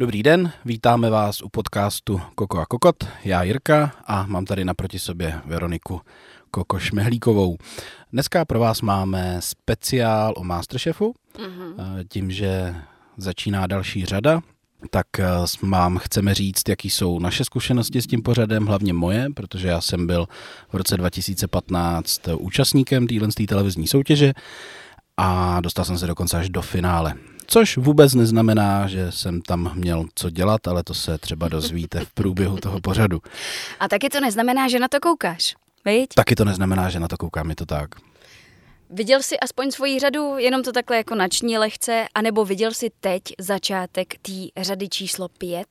Dobrý den, vítáme vás u podcastu Koko a Kokot. Já Jirka a mám tady naproti sobě Veroniku Koko Šmehlíkovou. Dneska pro vás máme speciál o Masterchefu, mm-hmm. tím, že začíná další řada, tak vám eh, chceme říct, jaký jsou naše zkušenosti s tím pořadem, hlavně moje, protože já jsem byl v roce 2015 účastníkem téhle televizní soutěže a dostal jsem se dokonce až do finále. Což vůbec neznamená, že jsem tam měl co dělat, ale to se třeba dozvíte v průběhu toho pořadu. A taky to neznamená, že na to koukáš, viď? Taky to neznamená, že na to koukám, je to tak. Viděl jsi aspoň svoji řadu, jenom to takhle jako nační lehce, anebo viděl jsi teď začátek té řady číslo pět?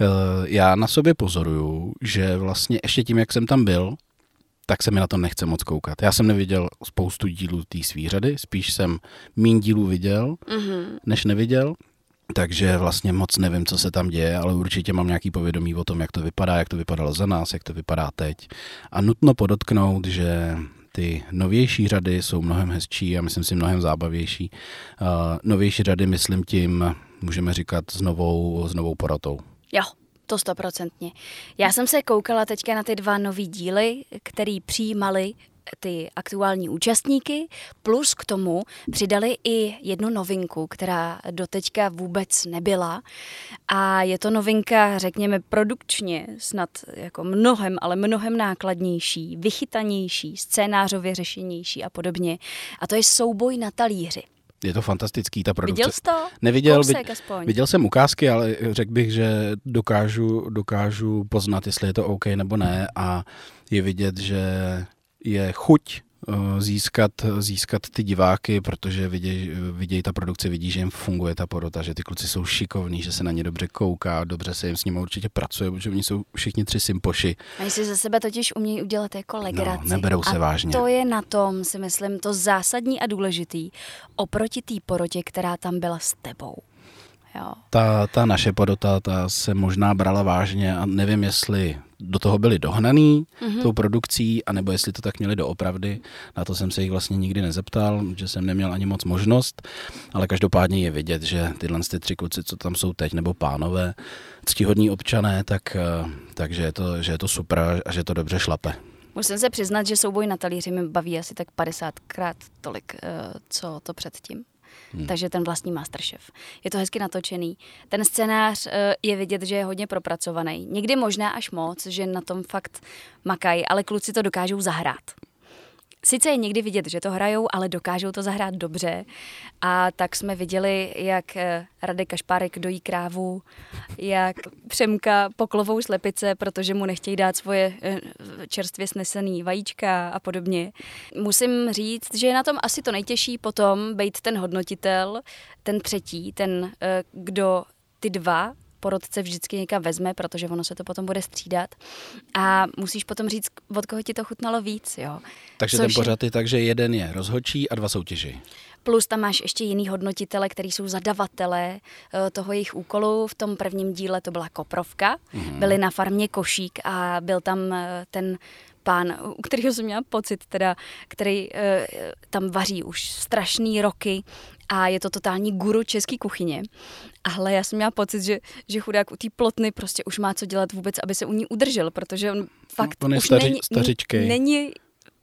Eh, já na sobě pozoruju, že vlastně ještě tím, jak jsem tam byl, tak se mi na to nechce moc koukat. Já jsem neviděl spoustu dílů té svý řady, spíš jsem mín dílů viděl, mm-hmm. než neviděl. Takže vlastně moc nevím, co se tam děje, ale určitě mám nějaký povědomí o tom, jak to vypadá, jak to vypadalo za nás, jak to vypadá teď. A nutno podotknout, že ty novější řady jsou mnohem hezčí a myslím si mnohem zábavější. Uh, novější řady myslím tím, můžeme říkat, s novou, s novou porotou. Jo, to stoprocentně. Já jsem se koukala teďka na ty dva nový díly, který přijímali ty aktuální účastníky, plus k tomu přidali i jednu novinku, která doteďka vůbec nebyla. A je to novinka, řekněme, produkčně snad jako mnohem, ale mnohem nákladnější, vychytanější, scénářově řešenější a podobně. A to je souboj na talíři. Je to fantastický, ta produkce. Viděl jsi to? Neviděl, Kousek aspoň. viděl jsem ukázky, ale řekl bych, že dokážu, dokážu poznat, jestli je to OK nebo ne a je vidět, že je chuť získat, získat ty diváky, protože vidějí, viděj ta produkce, vidí, že jim funguje ta porota, že ty kluci jsou šikovní, že se na ně dobře kouká, dobře se jim s nimi určitě pracuje, protože oni jsou všichni tři sympoši. A si ze sebe totiž umějí udělat jako legraci. No, neberou se a vážně. to je na tom, si myslím, to zásadní a důležitý oproti té porotě, která tam byla s tebou. Jo. Ta, ta naše porota, ta se možná brala vážně a nevím, jestli do toho byli dohnaný mm-hmm. tou produkcí, anebo jestli to tak měli doopravdy. Na to jsem se jich vlastně nikdy nezeptal, že jsem neměl ani moc možnost, ale každopádně je vidět, že tyhle ty tři kluci, co tam jsou teď, nebo pánové, ctihodní občané, tak, eh, takže je to, že je to super a že to dobře šlape. Musím se přiznat, že souboj na talíři mi baví asi tak 50krát tolik, eh, co to předtím. Hmm. Takže ten vlastní Masterchef. Je to hezky natočený. Ten scénář eh, je vidět, že je hodně propracovaný. Někdy možná až moc, že na tom fakt makají, ale kluci to dokážou zahrát. Sice je někdy vidět, že to hrajou, ale dokážou to zahrát dobře. A tak jsme viděli, jak eh, Radek Kašpárek dojí krávu, jak Přemka poklovou slepice, protože mu nechtějí dát svoje eh, čerstvě snesený vajíčka a podobně. Musím říct, že je na tom asi to nejtěžší potom být ten hodnotitel, ten třetí, ten, eh, kdo ty dva porodce vždycky někam vezme, protože ono se to potom bude střídat. A musíš potom říct, od koho ti to chutnalo víc. Jo. Takže Což... ten pořad je tak, že jeden je rozhodčí a dva soutěži. Plus tam máš ještě jiný hodnotitele, který jsou zadavatele eh, toho jejich úkolu. V tom prvním díle to byla Koprovka. Mm-hmm. Byli na farmě Košík a byl tam eh, ten pán, u kterého jsem měla pocit, teda, který uh, tam vaří už strašný roky a je to totální guru české kuchyně. Ale já jsem měla pocit, že, že chudák u té plotny prostě už má co dělat vůbec, aby se u ní udržel, protože on fakt on je už staři, není, stařičkej. není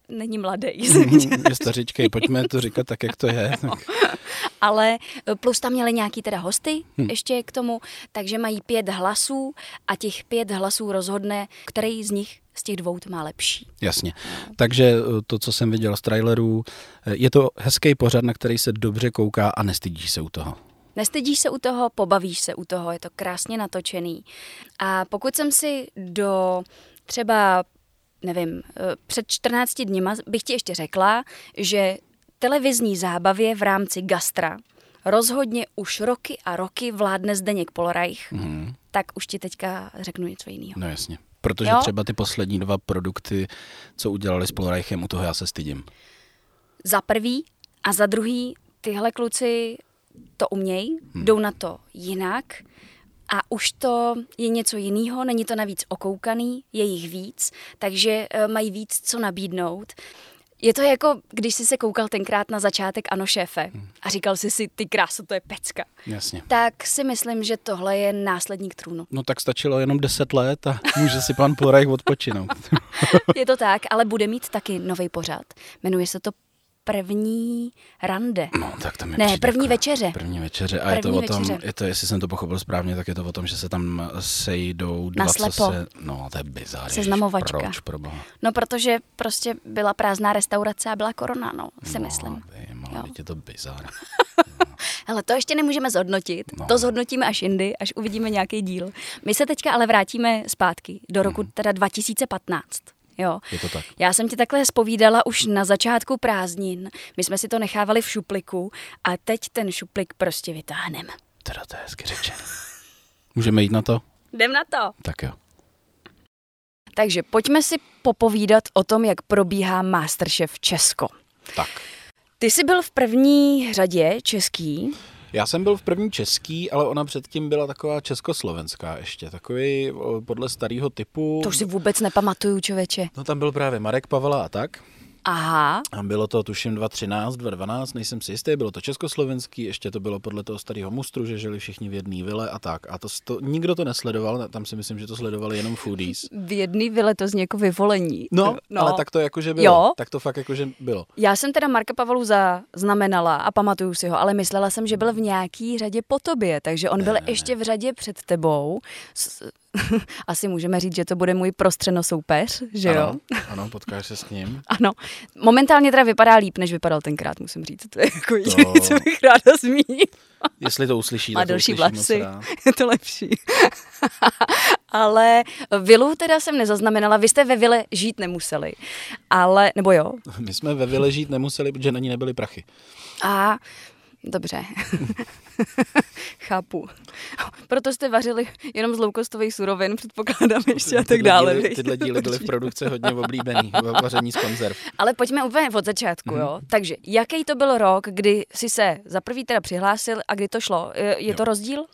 není mladý. je stařičkej, pojďme to říkat tak, jak to je. No. Ale eh, plus tam měli nějaký teda hosty hmm. ještě k tomu, takže mají pět hlasů a těch pět hlasů rozhodne, který z nich z těch dvou to má lepší. Jasně. Takže eh, to, co jsem viděl z trailerů, eh, je to hezký pořad, na který se dobře kouká a nestydíš se u toho. Nestydíš se u toho, pobavíš se u toho, je to krásně natočený. A pokud jsem si do třeba, nevím, eh, před 14 dněma bych ti ještě řekla, že televizní zábavě v rámci gastra rozhodně už roky a roky vládne Zdeněk Polreich, mm. tak už ti teďka řeknu něco jiného. No jasně. Protože jo? třeba ty poslední dva produkty, co udělali s Polreichem, u toho já se stydím. Za prvý a za druhý, tyhle kluci to umějí, hmm. jdou na to jinak a už to je něco jiného, není to navíc okoukaný, je jich víc, takže uh, mají víc co nabídnout. Je to jako, když jsi se koukal tenkrát na začátek Ano šéfe a říkal jsi si, ty krásu, to je pecka. Jasně. Tak si myslím, že tohle je následník trůnu. No tak stačilo jenom 10 let a může si pan Plorajch odpočinout. Je to tak, ale bude mít taky nový pořad. Jmenuje se to první rande. No, tak to mi Ne, první jako večeře. První večeře. A je to První o tom, večeře. je to, jestli jsem to pochopil správně, tak je to o tom, že se tam sejdou dva, co se... No, to je bizár. Seznamovačka. Proč, proboha? No, protože prostě byla prázdná restaurace a byla korona, no, si myslím. No, ty, Jo. malá, je to bizár. Ale to ještě nemůžeme zhodnotit. No. To zhodnotíme až jindy, až uvidíme nějaký díl. My se teďka ale vrátíme zpátky do roku Mhm. teda 2015. Jo. Je to tak. Já jsem ti takhle spovídala už na začátku prázdnin. My jsme si to nechávali v šupliku a teď ten šuplik prostě vytáhneme. Teda to je hezky řečeno. Můžeme jít na to? Jdem na to. Tak jo. Takže pojďme si popovídat o tom, jak probíhá Masterchef Česko. Tak. Ty jsi byl v první řadě český. Já jsem byl v první český, ale ona předtím byla taková československá ještě. Takový podle starého typu. To už si vůbec nepamatuju, člověče. No tam byl právě Marek Pavela a tak. Aha, A bylo to tuším 2013, 2012, nejsem si jistý, bylo to československý, ještě to bylo podle toho starého mustru, že žili všichni v jedné vile a tak. A to, to nikdo to nesledoval, tam si myslím, že to sledovali jenom foodies. v jedný vile to zní jako vyvolení. No, no, ale tak to jakože bylo. Jo. Tak to fakt jakože bylo. Já jsem teda Marka Pavelu zaznamenala a pamatuju si ho, ale myslela jsem, že byl v nějaký řadě po tobě, takže on Ne, byl ne, ještě v řadě před tebou. S- Asi můžeme říct, že to bude můj prostřeno soupeř, že jo? Ano, ano, potkáš se s ním. Ano. Momentálně teda vypadá líp, než vypadal tenkrát, musím říct. To je jako To- co bych ráda zmínila. Jestli to uslyší, Má tak delší vlasy, je to lepší. ale vilu teda jsem nezaznamenala, vy jste ve vile žít nemuseli, ale, nebo jo? My jsme ve vile žít nemuseli, protože na ní nebyly prachy. A dobře. Chápu. Proto jste vařili jenom z loukostových surovin, předpokládám ještě a tak dále. díly, tyhle díly byly v produkci hodně oblíbený, va- vaření z konzerv. Ale pojďme úplně od začátku, Mhm. jo. Takže, jaký to byl rok, kdy jsi se za prvý teda přihlásil a kdy to šlo? Je, je to rozdíl?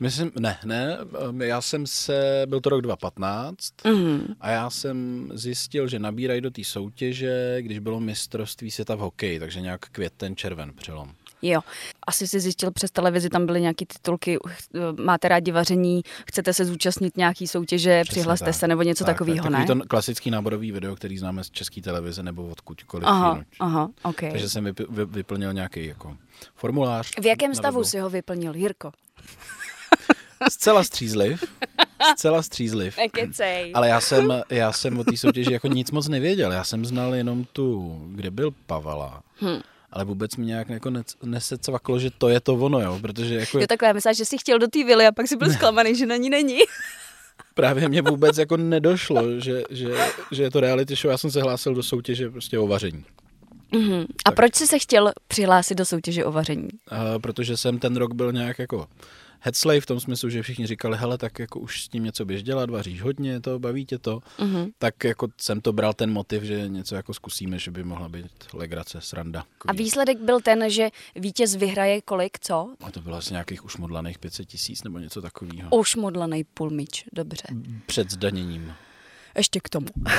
Myslím, ne, ne, um, já jsem se, byl to rok 2015 Mhm. a já jsem zjistil, že nabírají do té soutěže, když bylo mistrovství světa v hokeji, takže nějak květen, červen přelom. Jo. Asi si zjistil přes televizi, tam byly nějaké titulky, máte rádi vaření, chcete se zúčastnit nějaký soutěže, Přesně přihlaste tak. se nebo něco Tak, takového, tak, ne? Takový to klasický náborový video, který známe z české televize nebo odkudkoliv Aha, aha, ok. Takže jsem vyp, vy, vyplnil nějaký jako formulář. V jakém stavu webu. si ho vyplnil, Jirko? Zcela střízliv. Zcela střízliv. Nekecej. Ale já jsem, já jsem o té soutěži jako nic moc nevěděl. Já jsem znal jenom tu, kde byl Pavala. Hm. Ale vůbec mi nějak jako ne- nesecvaklo, že to je to ono, jo. Protože jako Jo, takhle, myslím, že jsi chtěl do té vily a pak si byl zklamaný, že na ní není. právě mě vůbec jako nedošlo, že, že, že je to reality show. Já jsem se hlásil do soutěže prostě o vaření. Mhm. A proč jsi se chtěl přihlásit do soutěže o vaření? Uh, protože jsem ten rok byl nějak jako headslave v tom smyslu, že všichni říkali, hele, tak jako už s tím něco běž dělat, vaříš hodně, to baví tě to. Mhm. Tak jako jsem to bral ten motiv, že něco jako zkusíme, že by mohla být legrace, sranda. A výsledek byl ten, že vítěz vyhraje kolik, co? A to bylo asi nějakých už modlaných 500 tisíc nebo něco takového. Už modlaný půlmič, dobře. Před zdaněním. Ještě k tomu.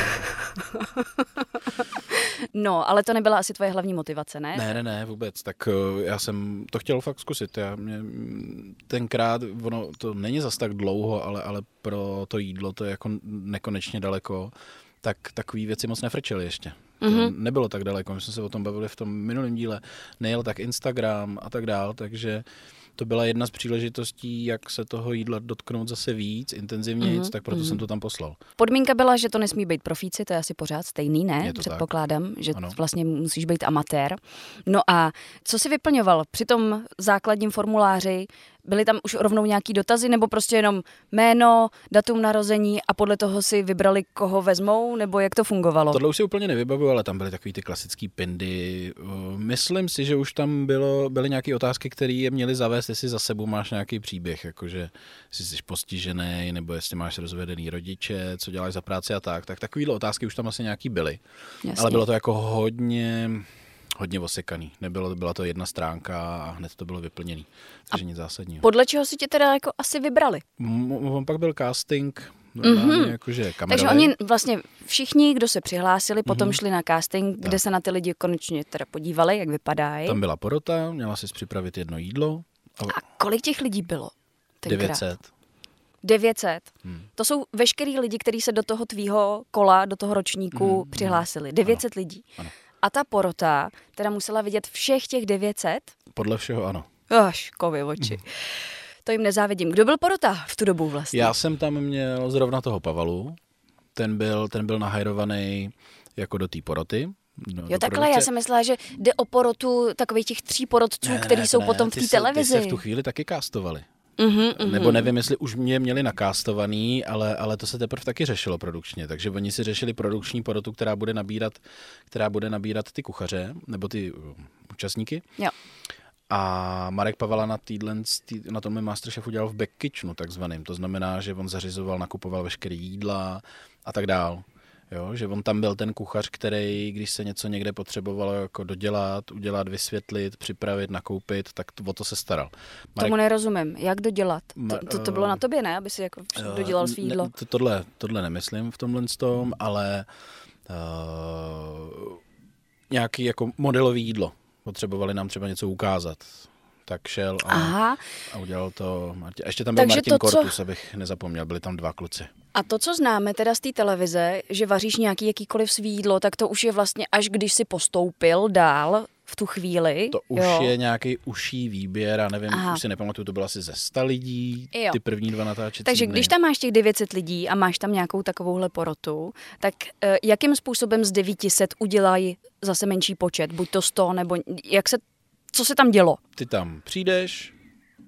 no, ale to nebyla asi tvoje hlavní motivace, ne? Ne, ne, ne, vůbec. Tak eh, já jsem to chtěl fakt zkusit. Já mě, mm, tenkrát, ono to není zas tak dlouho, ale, ale pro to jídlo to je jako nekonečně daleko, tak takové věci moc nefrčely ještě. To Mhm. nebylo tak daleko, my jsme se o tom bavili v tom minulém díle. Nejel tak Instagram a tak dál, takže to byla jedna z příležitostí, jak se toho jídla dotknout zase víc, intenzivněji, Mhm, tak proto mhm. jsem to tam poslal. Podmínka byla, že to nesmí být profíci, to je asi pořád stejný, ne? Je to tak. Předpokládám, že Ano. vlastně musíš být amatér. No a co jsi vyplňoval při tom základním formuláři? Byly tam už rovnou nějaký dotazy, nebo prostě jenom jméno, datum narození a podle toho si vybrali, koho vezmou, nebo jak to fungovalo? Tohle už si úplně nevybavuju, ale tam byly takový ty klasický pindy. Uh, Myslím si, že už tam bylo, byly nějaké otázky, které je měly zavést, jestli za sebou máš nějaký příběh, jakože jestli jsi postižený, nebo jestli máš rozvedený rodiče, co děláš za práci a tak. Tak takovéhle otázky už tam asi nějaký byly. Jasně. Ale bylo to jako hodně hodně osekaný. Nebylo, byla to jedna stránka a hned to bylo vyplněný. Takže nic zásadního. Podle čeho si tě teda jako asi vybrali? M- m- pak byl casting, mm-hmm. jakože Takže oni vlastně všichni, kdo se přihlásili, potom mm-hmm. šli na casting, kde tak. se na ty lidi konečně teda podívali, jak vypadají. Tam byla porota, měla si připravit jedno jídlo. A, a kolik těch lidí bylo? Tenkrát? 900. 900. Hmm. To jsou veškerý lidi, kteří se do toho tvýho kola, do toho ročníku hmm. přihlásili. 900 ano. lidí. Ano. A ta porota teda musela vidět všech těch 900? Podle všeho ano. Až kovy oči. Hmm. To jim nezávidím. Kdo byl porota v tu dobu vlastně? Já jsem tam měl zrovna toho Pavalu. Ten byl, ten byl nahajrovaný jako do té poroty. No, jo, takhle, produkce. já jsem myslela, že jde o porotu takových těch tří porotců, ne, kteří jsou ne, potom v té televizi. Ty se v tu chvíli taky kastovali. Mm-hmm, mm-hmm. Nebo nevím, jestli už mě měli nakástovaný, ale, ale to se teprve taky řešilo produkčně. Takže oni si řešili produkční porotu, která bude nabírat, která bude nabírat ty kuchaře, nebo ty uh, účastníky. Jo. A Marek Pavala na, týdlen, na tom Masterchef udělal v back kitchenu takzvaným. To znamená, že on zařizoval, nakupoval veškeré jídla a tak dál. Jo, že on tam byl ten kuchař, který, když se něco někde potřebovalo jako dodělat, udělat, vysvětlit, připravit, nakoupit, tak to, o to se staral. Marek... Tomu nerozumím. Jak dodělat? To, to, to bylo na tobě, ne? Aby si jako dodělal svý jídlo. Ne, to, tohle, tohle nemyslím v tomhle tom, ale uh, nějaký jako modelový jídlo. Potřebovali nám třeba něco ukázat tak šel a, Aha. a udělal to Martin. A ještě tam byl Takže Martin to, Kortus, co... abych nezapomněl, byli tam dva kluci. A to, co známe teda z té televize, že vaříš nějaký jakýkoliv svý jídlo, tak to už je vlastně až když si postoupil dál v tu chvíli. To už jo. je nějaký uší výběr, a nevím, Aha. už si nepamatuju, to bylo asi ze 100 lidí, jo. ty první dva natáčecí Takže dny. když tam máš těch 900 lidí a máš tam nějakou takovouhle porotu, tak uh, jakým způsobem z 900 udělají zase menší počet, buď to 100, nebo jak se co se tam dělo? Ty tam přijdeš,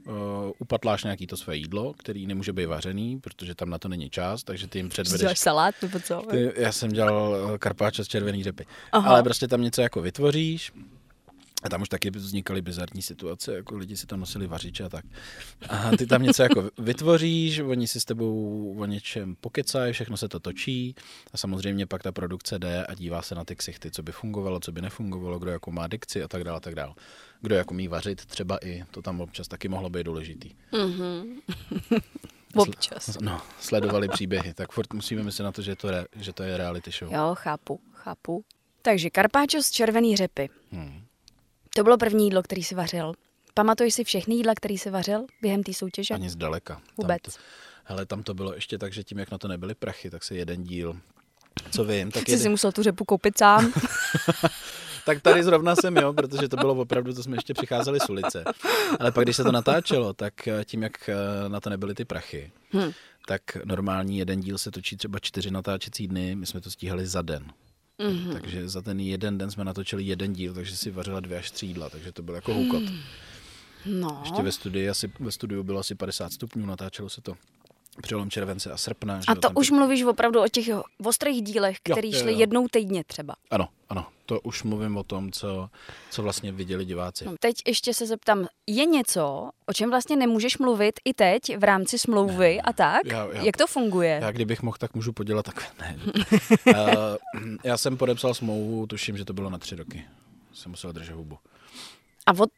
uh, upatláš nějaký to své jídlo, který nemůže být vařený, protože tam na to není čas, takže ty jim předvedeš... Děláš salát nebo co? Ty, já jsem dělal eh, karpáčo z červený řepy. Aha. Ale prostě tam něco jako vytvoříš, a tam už taky vznikaly bizarní situace, jako lidi si tam nosili vařiče a tak. A ty tam něco jako vytvoříš, oni si s tebou o něčem pokecají, všechno se to točí a samozřejmě pak ta produkce jde a dívá se na ty ksichty, co by fungovalo, co by nefungovalo, kdo jako má dikci a tak dále, a tak dále. Kdo jako mí vařit třeba i, to tam občas taky mohlo být důležitý. Mm-hmm. občas. No, sledovali příběhy, tak furt musíme myslet na to, že to, je, že to je reality show. Jo, chápu, chápu. Takže karpáčo z červený řepy. Hmm. To bylo první jídlo, který si vařil. Pamatuješ si všechny jídla, který si vařil během té soutěže? Ani zdaleka. Vůbec. Tam to, hele, tam to bylo ještě tak, že tím, jak na to nebyly prachy, tak se jeden díl, co vím, tak Jsi jeden... si musel tu řepu koupit sám. tak tady zrovna jsem, jo, protože to bylo opravdu, to jsme ještě přicházeli z ulice. Ale pak, když se to natáčelo, tak eh, tím, jak eh, na to nebyly ty prachy, hmm. tak normální jeden díl se točí třeba čtyři natáčecí dny, my jsme to stíhali za den. Mm-hmm. Takže za ten jeden den jsme natočili jeden díl, takže si vařila dvě až tři jídla, takže to byl jako houkot. Mm. No. Ještě ve studiu, asi, ve studiu bylo asi 50 stupňů, natáčelo se to přelom července a srpna. A to už ty... mluvíš opravdu o těch ostrých dílech, které šly jednou týdně třeba. Ano, ano. To už mluvím o tom, co, co vlastně viděli diváci. No, teď ještě se zeptám, je něco, o čem vlastně nemůžeš mluvit i teď v rámci smlouvy ne, a tak? Já, já, Jak to funguje? Já kdybych mohl, tak můžu podělat tak. Ne. uh, já jsem podepsal smlouvu, tuším, že to bylo na tři roky. Jsem musel držet hubu. A od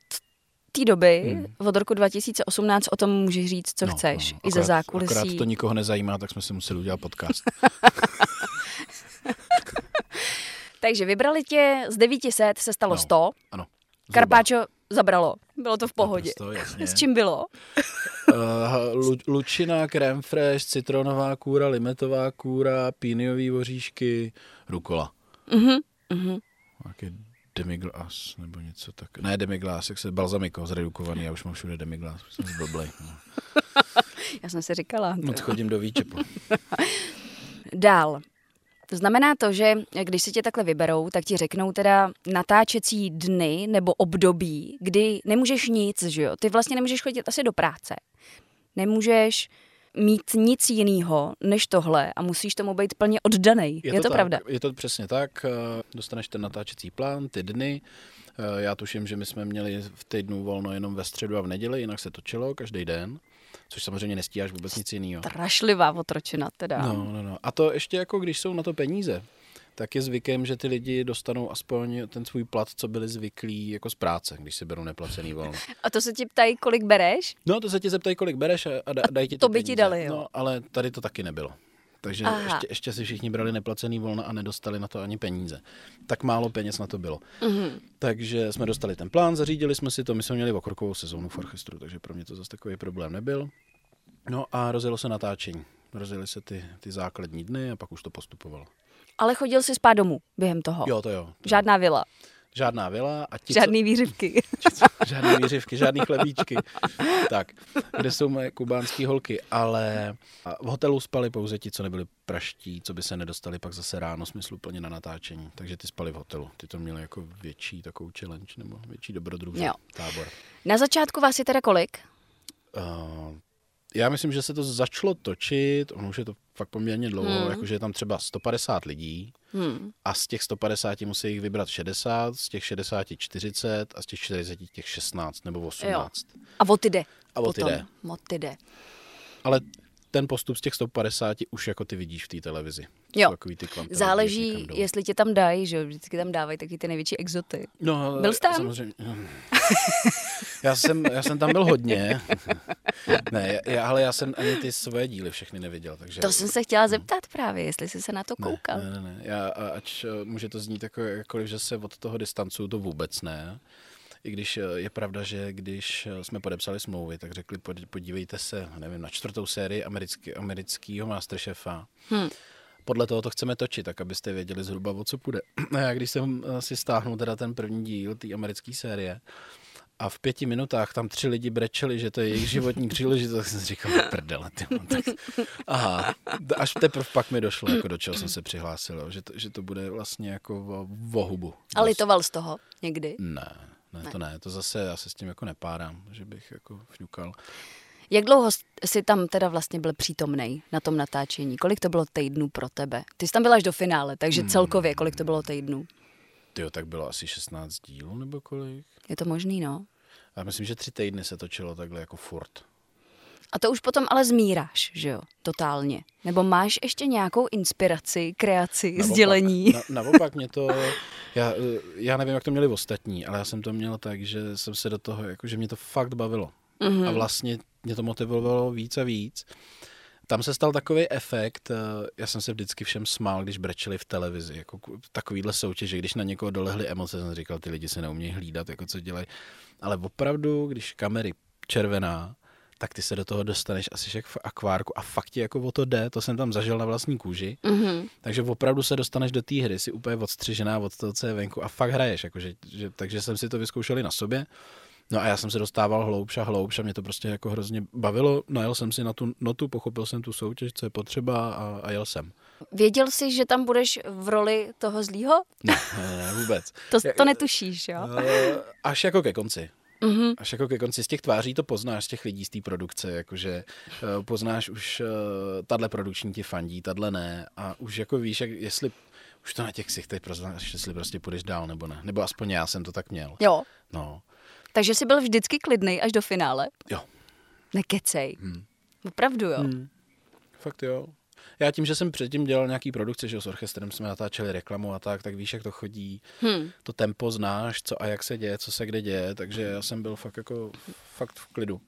té doby, hmm. od roku 2018, o tom můžeš říct, co no, chceš, no, akorát, i ze zákulisí. Akorát to nikoho nezajímá, tak jsme si museli udělat podcast. Takže vybrali tě, z 900 se stalo no, 100. Ano. Karpáčo zabralo. Bylo to v pohodě. Naprosto, S čím bylo? uh, lučina, crème fresh, citronová kůra, limetová kůra, píniový voříšky, rukola. Mhm, mhm. Demiglas nebo něco tak. Ne demiglas, jak se balzamiko zredukovaný, já už mám všude demiglas, jsem zblblej. No. já jsem si říkala. Moc chodím do výčepu. Dál. Znamená to, že když si tě takhle vyberou, tak ti řeknou teda natáčecí dny nebo období, kdy nemůžeš nic, že jo? Ty vlastně nemůžeš chodit asi do práce. Nemůžeš mít nic jiného než tohle a musíš tomu být plně oddaný. Je, je to, to tak, pravda? Je to přesně tak. Eh, dostaneš ten natáčecí plán, ty dny. Eh, já tuším, že my jsme měli v týdnu volno jenom ve středu a v neděli, jinak se točilo každý den což samozřejmě nestíháš vůbec nic jiného. Strašlivá otročina teda. No, no, no. A to ještě jako, když jsou na to peníze, tak je zvykem, že ty lidi dostanou aspoň ten svůj plat, co byli zvyklí jako z práce, když si berou neplacený volno. A to se ti ptají, kolik bereš? No, to se ti zeptají, kolik bereš a, a dají ti to by ti dali, jo. No, ale tady to taky nebylo. Takže Aha. ještě, ještě si všichni brali neplacený volna a nedostali na to ani peníze. Tak málo peněz na to bylo. Mhm. Takže jsme dostali ten plán, zařídili jsme si to, my jsme měli okrokovou sezónu v orchestru, takže pro mě to zase takový problém nebyl. No a rozjelo se natáčení. Rozjeli se ty, ty základní dny a pak už to postupovalo. Ale chodil si spát domů během toho. Jo, to jo. To Žádná vila, Žádná vila a ti, žádný výřivky. co, žádný výřivky, žádný chlebíčky. tak, kde jsou moje kubánské holky, ale v hotelu spali pouze ti, co nebyli praští, co by se nedostali pak zase ráno smysluplně na natáčení. Takže ty spali v hotelu. Ty to měli jako větší takovou challenge nebo větší dobrodružný Jo. tábor. Na začátku vás je teda kolik? Uh, já myslím, že se to začalo točit, ono už je to fakt poměrně dlouho, Hmm. jakože je tam třeba 150 lidí Hmm. a z těch 150 musí jich vybrat 60, z těch 60 40 a z těch 40 těch 16 nebo 18. A o ty jde. A o ty potom. jde. O ty jde. Ale ten postup z těch 150 už jako ty vidíš v té televizi. Jo. Takový ty když Záleží, jestli tě tam dají, že vždycky tam dávají taky ty největší exoty. No, Byl jsi tam? Samozřejmě. Já jsem, já jsem tam byl hodně. ne, já, ale já jsem ani ty svoje díly všechny neviděl. Takže... To jsem se chtěla zeptat právě, jestli jsi se na to koukal. Ne, ne, ne. Já, ač eh, může to znít jako, jakkoliv, že se od toho distancuju, to vůbec ne. I když eh, je pravda, že když eh, jsme podepsali smlouvy, tak řekli, pod- podívejte se, nevím, na čtvrtou sérii americký, amerického Masterchefa. Hm. Podle toho to chceme točit, tak abyste věděli zhruba, o co půjde. A já když jsem eh, si stáhnul teda ten první díl té americké série, a v pěti minutách tam tři lidi brečeli, že to je jejich životní příležitost, tak jsem si říkal, prdele, ty, tak, aha, až teprve pak mi došlo, jako do čeho jsem se přihlásil, že to, že to bude vlastně jako o, o hubu. A litoval z toho někdy? Ne, ne, to ne, to zase já se s tím jako nepárám, že bych jako fňukal. Jak dlouho jsi tam teda vlastně byl přítomný na tom natáčení? Kolik to bylo týdnů pro tebe? Ty jsi tam byl až do finále, takže Hmm. celkově kolik to bylo týdnů? Tyjo, tak bylo asi 16 dílů nebo kolik? Je to možný, no? Já myslím, že tři týdny se točilo takhle jako furt. A to už potom ale zmíráš, že jo? Totálně. Nebo máš ještě nějakou inspiraci, kreaci, Naopak, sdělení? Na, naopak mě to, já, já nevím, jak to měli ostatní, ale já jsem to měl tak, že jsem se do toho, jako, že mě to fakt bavilo. Mhm. A vlastně mě to motivovalo víc a víc. Tam se stal takový efekt, eh, já jsem se vždycky všem smál, když brečeli v televizi, jako takovýhle soutěže, když na někoho dolehly emoce, jsem říkal, ty lidi se neumějí hlídat, jako co dělají. Ale opravdu, když kamery červená, tak ty se do toho dostaneš asi jak v akvárku a fakt ti jako o to jde, to jsem tam zažil na vlastní kůži. Mhm. Takže opravdu se dostaneš do té hry, si úplně odstřižená od toho, co je venku a fakt hraješ. Jakože, že, takže jsem si to vyzkoušel i na sobě. No a já jsem se dostával hloubš a hloubš a mě to prostě jako hrozně bavilo. Najel jsem si na tu notu, pochopil jsem tu soutěž, co je potřeba a, a jel jsem. Věděl jsi, že tam budeš v roli toho zlýho? Ne, ne, ne vůbec. To, to netušíš, jo? Eh, Až jako ke konci. Mhm. Až jako ke konci z těch tváří to poznáš, z těch lidí z té produkce, jakože eh, poznáš už, uh, tahle produkční ti fandí, tahle ne a už jako víš, jak, jestli už to na těch ksichtech poznáš, jestli prostě půjdeš dál nebo ne. Nebo aspoň já jsem to tak měl. Jo. No, Takže jsi byl vždycky klidný až do finále? jo. Nekecej. Hmm. Opravdu, jo? Hmm. Fakt jo. Já tím, že jsem předtím dělal nějaký produkce, že s orchestrem jsme natáčeli reklamu a tak, tak víš, jak to chodí. Hm. To tempo znáš, co a jak se děje, co se kde děje, takže já jsem byl fakt jako fakt v klidu.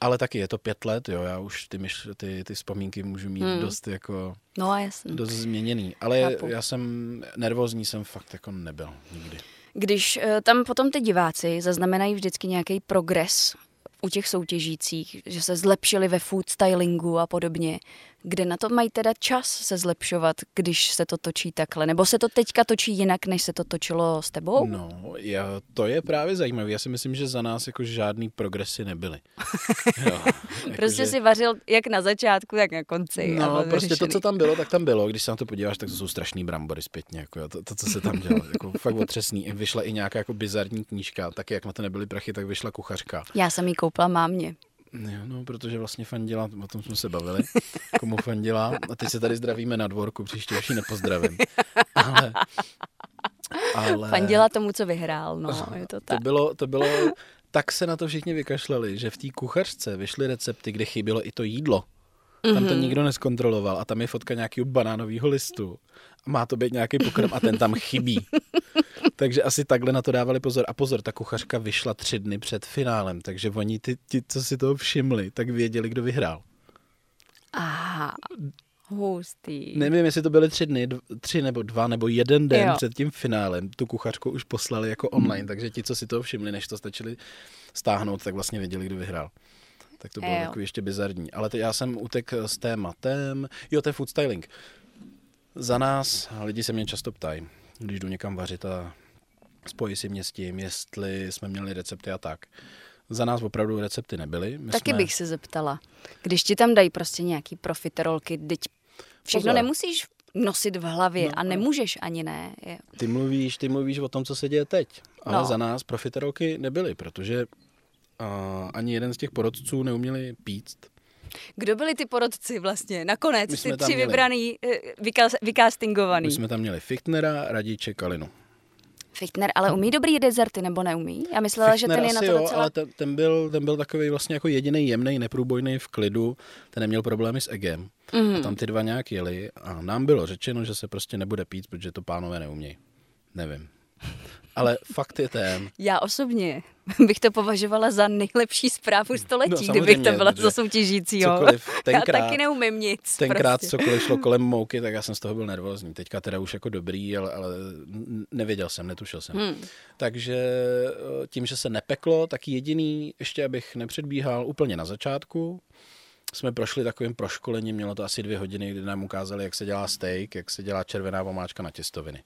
Ale taky je to pět let, jo, já už ty, myš, ty, ty vzpomínky můžu mít Hmm. hmm. dost jako, No a jasně. dost změněný. Ale Chápu. já jsem, nervózní jsem fakt jako nebyl nikdy. Když eh, tam potom ty diváci zaznamenají vždycky nějaký progres u těch soutěžících, že se zlepšili ve food stylingu a podobně, kde na to mají teda čas se zlepšovat, když se to točí takhle? Nebo se to teďka točí jinak, než se to točilo s tebou? No, já, to je právě zajímavé. Já si myslím, že za nás jako žádný progresy nebyly. jo, Prostě jakože- si vařil jak na začátku, tak na konci. No, prostě to, vyřešený. co tam bylo, tak tam bylo. Když se na to podíváš, tak to jsou strašný brambory zpětně. Jako, jo. to, to, co se tam dělo. Jako, fakt otřesný. Vyšla i nějaká jako bizarní knížka. Taky jak na to nebyly prachy, tak vyšla kuchařka. Já jsem jí koupila mámě. Jo, no, protože vlastně fandila, o tom jsme se bavili, komu fandila. A teď se tady zdravíme na dvorku, příště už ji nepozdravím. Ale, ale Fandila tomu, co vyhrál, no, je to to tak. bylo, to bylo, tak se na to všichni vykašlali, že v té kuchařce vyšly recepty, kde chybělo i to jídlo. Tam Mhm. to nikdo neskontroloval a tam je fotka nějakého banánového listu. A má to být nějaký pokrm a ten tam chybí. takže asi takhle na to dávali pozor. A pozor, ta kuchařka vyšla tři dny před finálem, takže oni, ty, ti, co si toho všimli, tak věděli, kdo vyhrál. Aha, Hustý. Nevím, jestli to byly tři dny, dv- tři nebo dva nebo jeden den Jo. před tím finálem. Tu kuchařku už poslali jako online, takže ti, co si toho všimli, než to stačili stáhnout, tak vlastně věděli, kdo vyhrál. Tak to bylo Jo. takový ještě bizarní. Ale teď já jsem utek s tématem. Jo, to je food styling. Za nás, lidi se mě často ptají, když jdu někam vařit a spojí si mě s tím, jestli jsme měli recepty a tak. Za nás opravdu recepty nebyly. My Taky jsme... bych se zeptala. Když ti tam dají prostě nějaký profiterolky, teď všechno Pozor. nemusíš nosit v hlavě No, a nemůžeš ani ne. Ty mluvíš, ty mluvíš o tom, co se děje teď. Ale No. za nás profiterolky nebyly, protože uh, ani jeden z těch porodců neuměli pít. Kdo byli ty porodci vlastně? Nakonec My ty tři měli- vybraný, eh, vyka- vykástingovaný. My jsme tam měli Fichtnera, Radiče, Kalinu. Fichtner, ale umí dobrý dezerty nebo neumí? Já myslela, že Fichtner ten je na to jo, docela... ale ten, ten, byl, ten byl takový vlastně jako jediný jemný, neprůbojný v klidu. Ten neměl problémy s egem. Mhm. A tam ty dva nějak jeli a nám bylo řečeno, že se prostě nebude pít, protože to pánové neumějí. Nevím. Ale fakt je ten, Já osobně bych to považovala za nejlepší zprávu století, No, kdybych to byla za soutěžícího. cokoliv Já tenkrát- taky neumím nic. Tenkrát prostě. cokoliv šlo kolem mouky, tak já jsem z toho byl nervózní. Teďka teda už jako dobrý, ale, ale nevěděl jsem, netušil jsem. Hmm. Takže eh, tím, že se nepeklo, tak jediný, ještě abych nepředbíhal úplně na začátku, jsme prošli takovým proškolením, mělo to asi dvě hodiny, kdy nám ukázali, jak se dělá steak, jak se dělá červená vomáčka na těstoviny.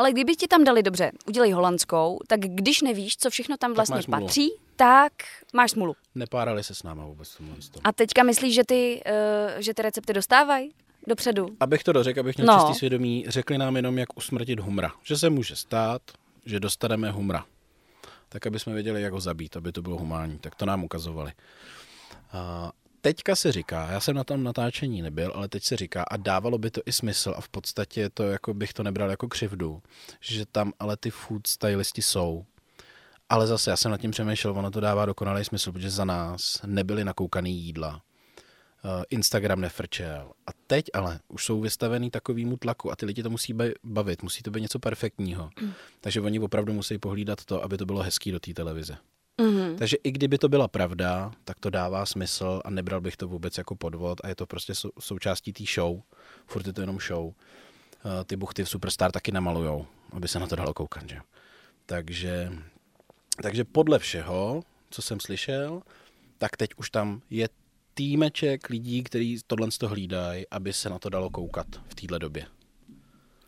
Ale kdyby ti tam dali dobře, udělej holandskou, tak když nevíš, co všechno tam vlastně smůlu. patří, tak máš smůlu. Nepárali se s náma vůbec. A teďka myslíš, že ty, uh, že ty recepty dostávají dopředu? Abych to dořekl, abych měl No. čistý svědomí, řekli nám jenom, jak usmrtit humra. Že se může stát, že dostaneme humra. Tak, aby jsme věděli, jak ho zabít, aby to bylo humánní. Tak to nám ukazovali. A teďka se říká, já jsem na tom natáčení nebyl, ale teď se říká, a dávalo by to i smysl, a v podstatě to jako bych to nebral jako křivdu, že tam ale ty food stylisti jsou. Ale zase já jsem nad tím přemýšlel, ono to dává dokonalý smysl, protože za nás nebyly nakoukaný jídla. Uh, Instagram nefrčel. A teď ale už jsou vystavený takovýmu tlaku a ty lidi to musí ba- bavit, musí to být něco perfektního. Mm. Takže oni opravdu musí pohlídat to, aby to bylo hezký do té televize. Mhm. Takže i kdyby to byla pravda, tak to dává smysl a nebral bych to vůbec jako podvod a je to prostě sou- součástí té show. Furt je to jenom show. Uh, Ty buchty v Superstar taky namalujou, aby se na to dalo koukat. Že? Takže, takže podle všeho, co jsem slyšel, tak teď už tam je týmeček lidí, kteří tohle to hlídají, aby se na to dalo koukat v téhle době.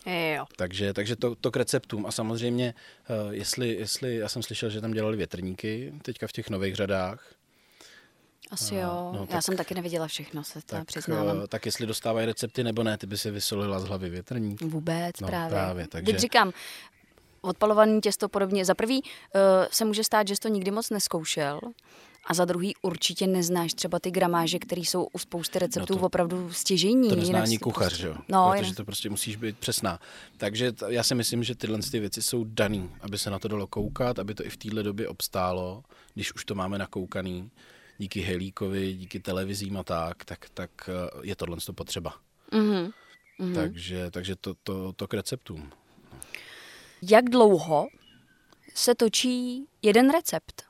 Jo. Takže, takže to, to k receptům. A samozřejmě, uh, jestli, jestli, já jsem slyšel, že tam dělali větrníky teďka v těch nových řadách, Asi jo. no, Já tak- jsem taky neviděla všechno, se teda tak, přiznávám. uh, tak jestli dostávají recepty nebo ne, ty by si vysolila z hlavy větrník. Vůbec, No, právě. právě, takže- Teď říkám, odpalovaný těsto podobně. Za prvý uh, se může stát, že jsi to nikdy moc neskoušel. A za druhý určitě neznáš třeba ty gramáže, které jsou u spousty receptů No to- opravdu stěžení. To nezná ani kuchař, prostě- jo? No, Protože jinak- to prostě musíš být přesná. Takže t- já si myslím, že tyhle ty věci jsou daný, aby se na to dalo koukat, aby to i v téhle době obstálo, když už to máme nakoukaný, díky Helíkovi, díky televizím a tak, tak, tak eh, je tohle to potřeba. Mhm. Mm-hmm. Takže, takže to, to, to k receptům. Jak dlouho se točí jeden recept?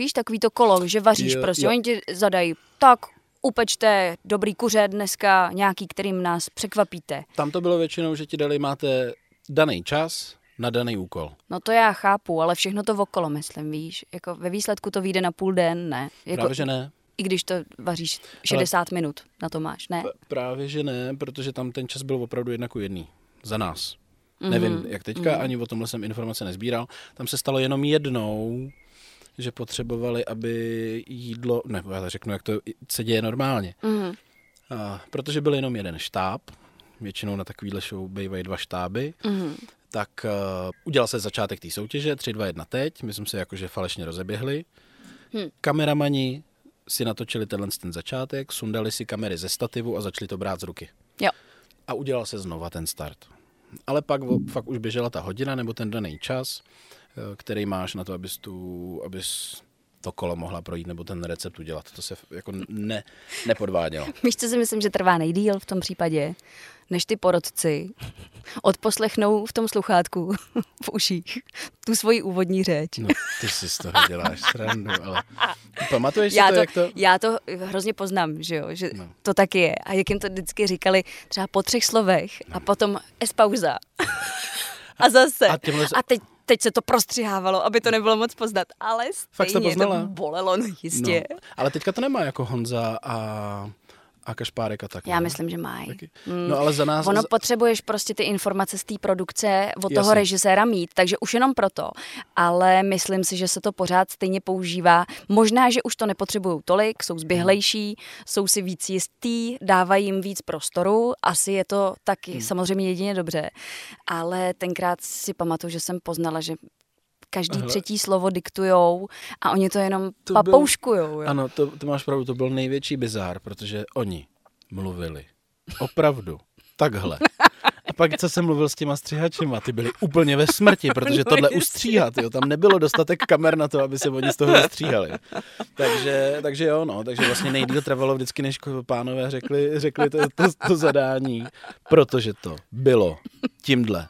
Víš, takový to kolo, že vaříš Jo, prostě. jo. Oni ti zadají, tak upečte dobrý kuře dneska, nějaký, kterým nás překvapíte. Tam to bylo většinou, že ti dali, máte daný čas na daný úkol. No to já chápu, ale všechno to okolo, myslím, víš. Jako ve výsledku to vyjde na půl den, ne? Jako, Právě, že ne. I když to vaříš 60 minut, na to máš, ne? Právě, že ne, protože tam ten čas byl opravdu jedna ku jedný. Za nás. Mhm. Mm-hmm. Nevím, jak teďka, mm-hmm. ani o tomhle jsem informace nezbíral. Tam se stalo jenom jednou, že potřebovali, aby jídlo, ne, já řeknu, jak to se děje normálně. Mhm. A, protože byl jenom jeden štáb, většinou na takovýhle show bývají dva štáby, Mhm. tak uh, udělal se začátek té soutěže, 3, 2, 1 teď, my jsme se jakože falešně rozeběhli. Hm. Kameramani si natočili tenhle ten začátek, sundali si kamery ze stativu a začali to brát z ruky. Jo. A udělal se znova ten start. Ale pak fakt už běžela ta hodina nebo ten daný čas, který máš na to, abys, tu, abys to kolo mohla projít nebo ten recept udělat. To se jako ne, nepodvádělo. Víš, co si myslím, že trvá nejdíl v tom případě? než ty porodci odposlechnou v tom sluchátku v uších tu svoji úvodní řeč. No, ty si z toho děláš srandu, ale pamatuješ si já to, to, jak to... Já to hrozně poznám, že jo, že No. no. to tak je. A jak jim to vždycky říkali třeba po třech slovech a potom es pauza. a zase. A těmhle- a teď, teď se to prostřihávalo, aby to nebylo moc poznat. Ale Fakt jsi to stejně poznala? to bolelo, no jistě. No, ale teďka to nemá jako Honza a, a Kašpárek a tak. Já ne? myslím, že mají. Taky. No ale za nás... Ono potřebuješ prostě ty informace z té produkce od toho Jasně. režiséra mít, takže už jenom proto. Ale myslím si, že se to pořád stejně používá. Možná, že už to nepotřebují tolik, jsou zběhlejší, jsou si víc jistý, dávají jim víc prostoru. Asi je to taky Hmm. samozřejmě jedině dobře. Ale tenkrát si pamatuju, že jsem poznala, že každý Hele. třetí slovo diktujou a oni to jenom To to byl- papouškujou. Jo. Ano, to, to máš pravdu, to byl největší bizár, protože oni mluvili opravdu takhle. A pak, co jsem mluvil s těma střihačima, ty byli úplně ve smrti, protože tohle ustříhat, jo, tam nebylo dostatek kamer na to, aby se oni z toho vystříhali. Takže, takže jo, no, takže vlastně nejdýl trvalo vždycky, než pánové řekli, řekli to, to, to zadání, protože to bylo tímhle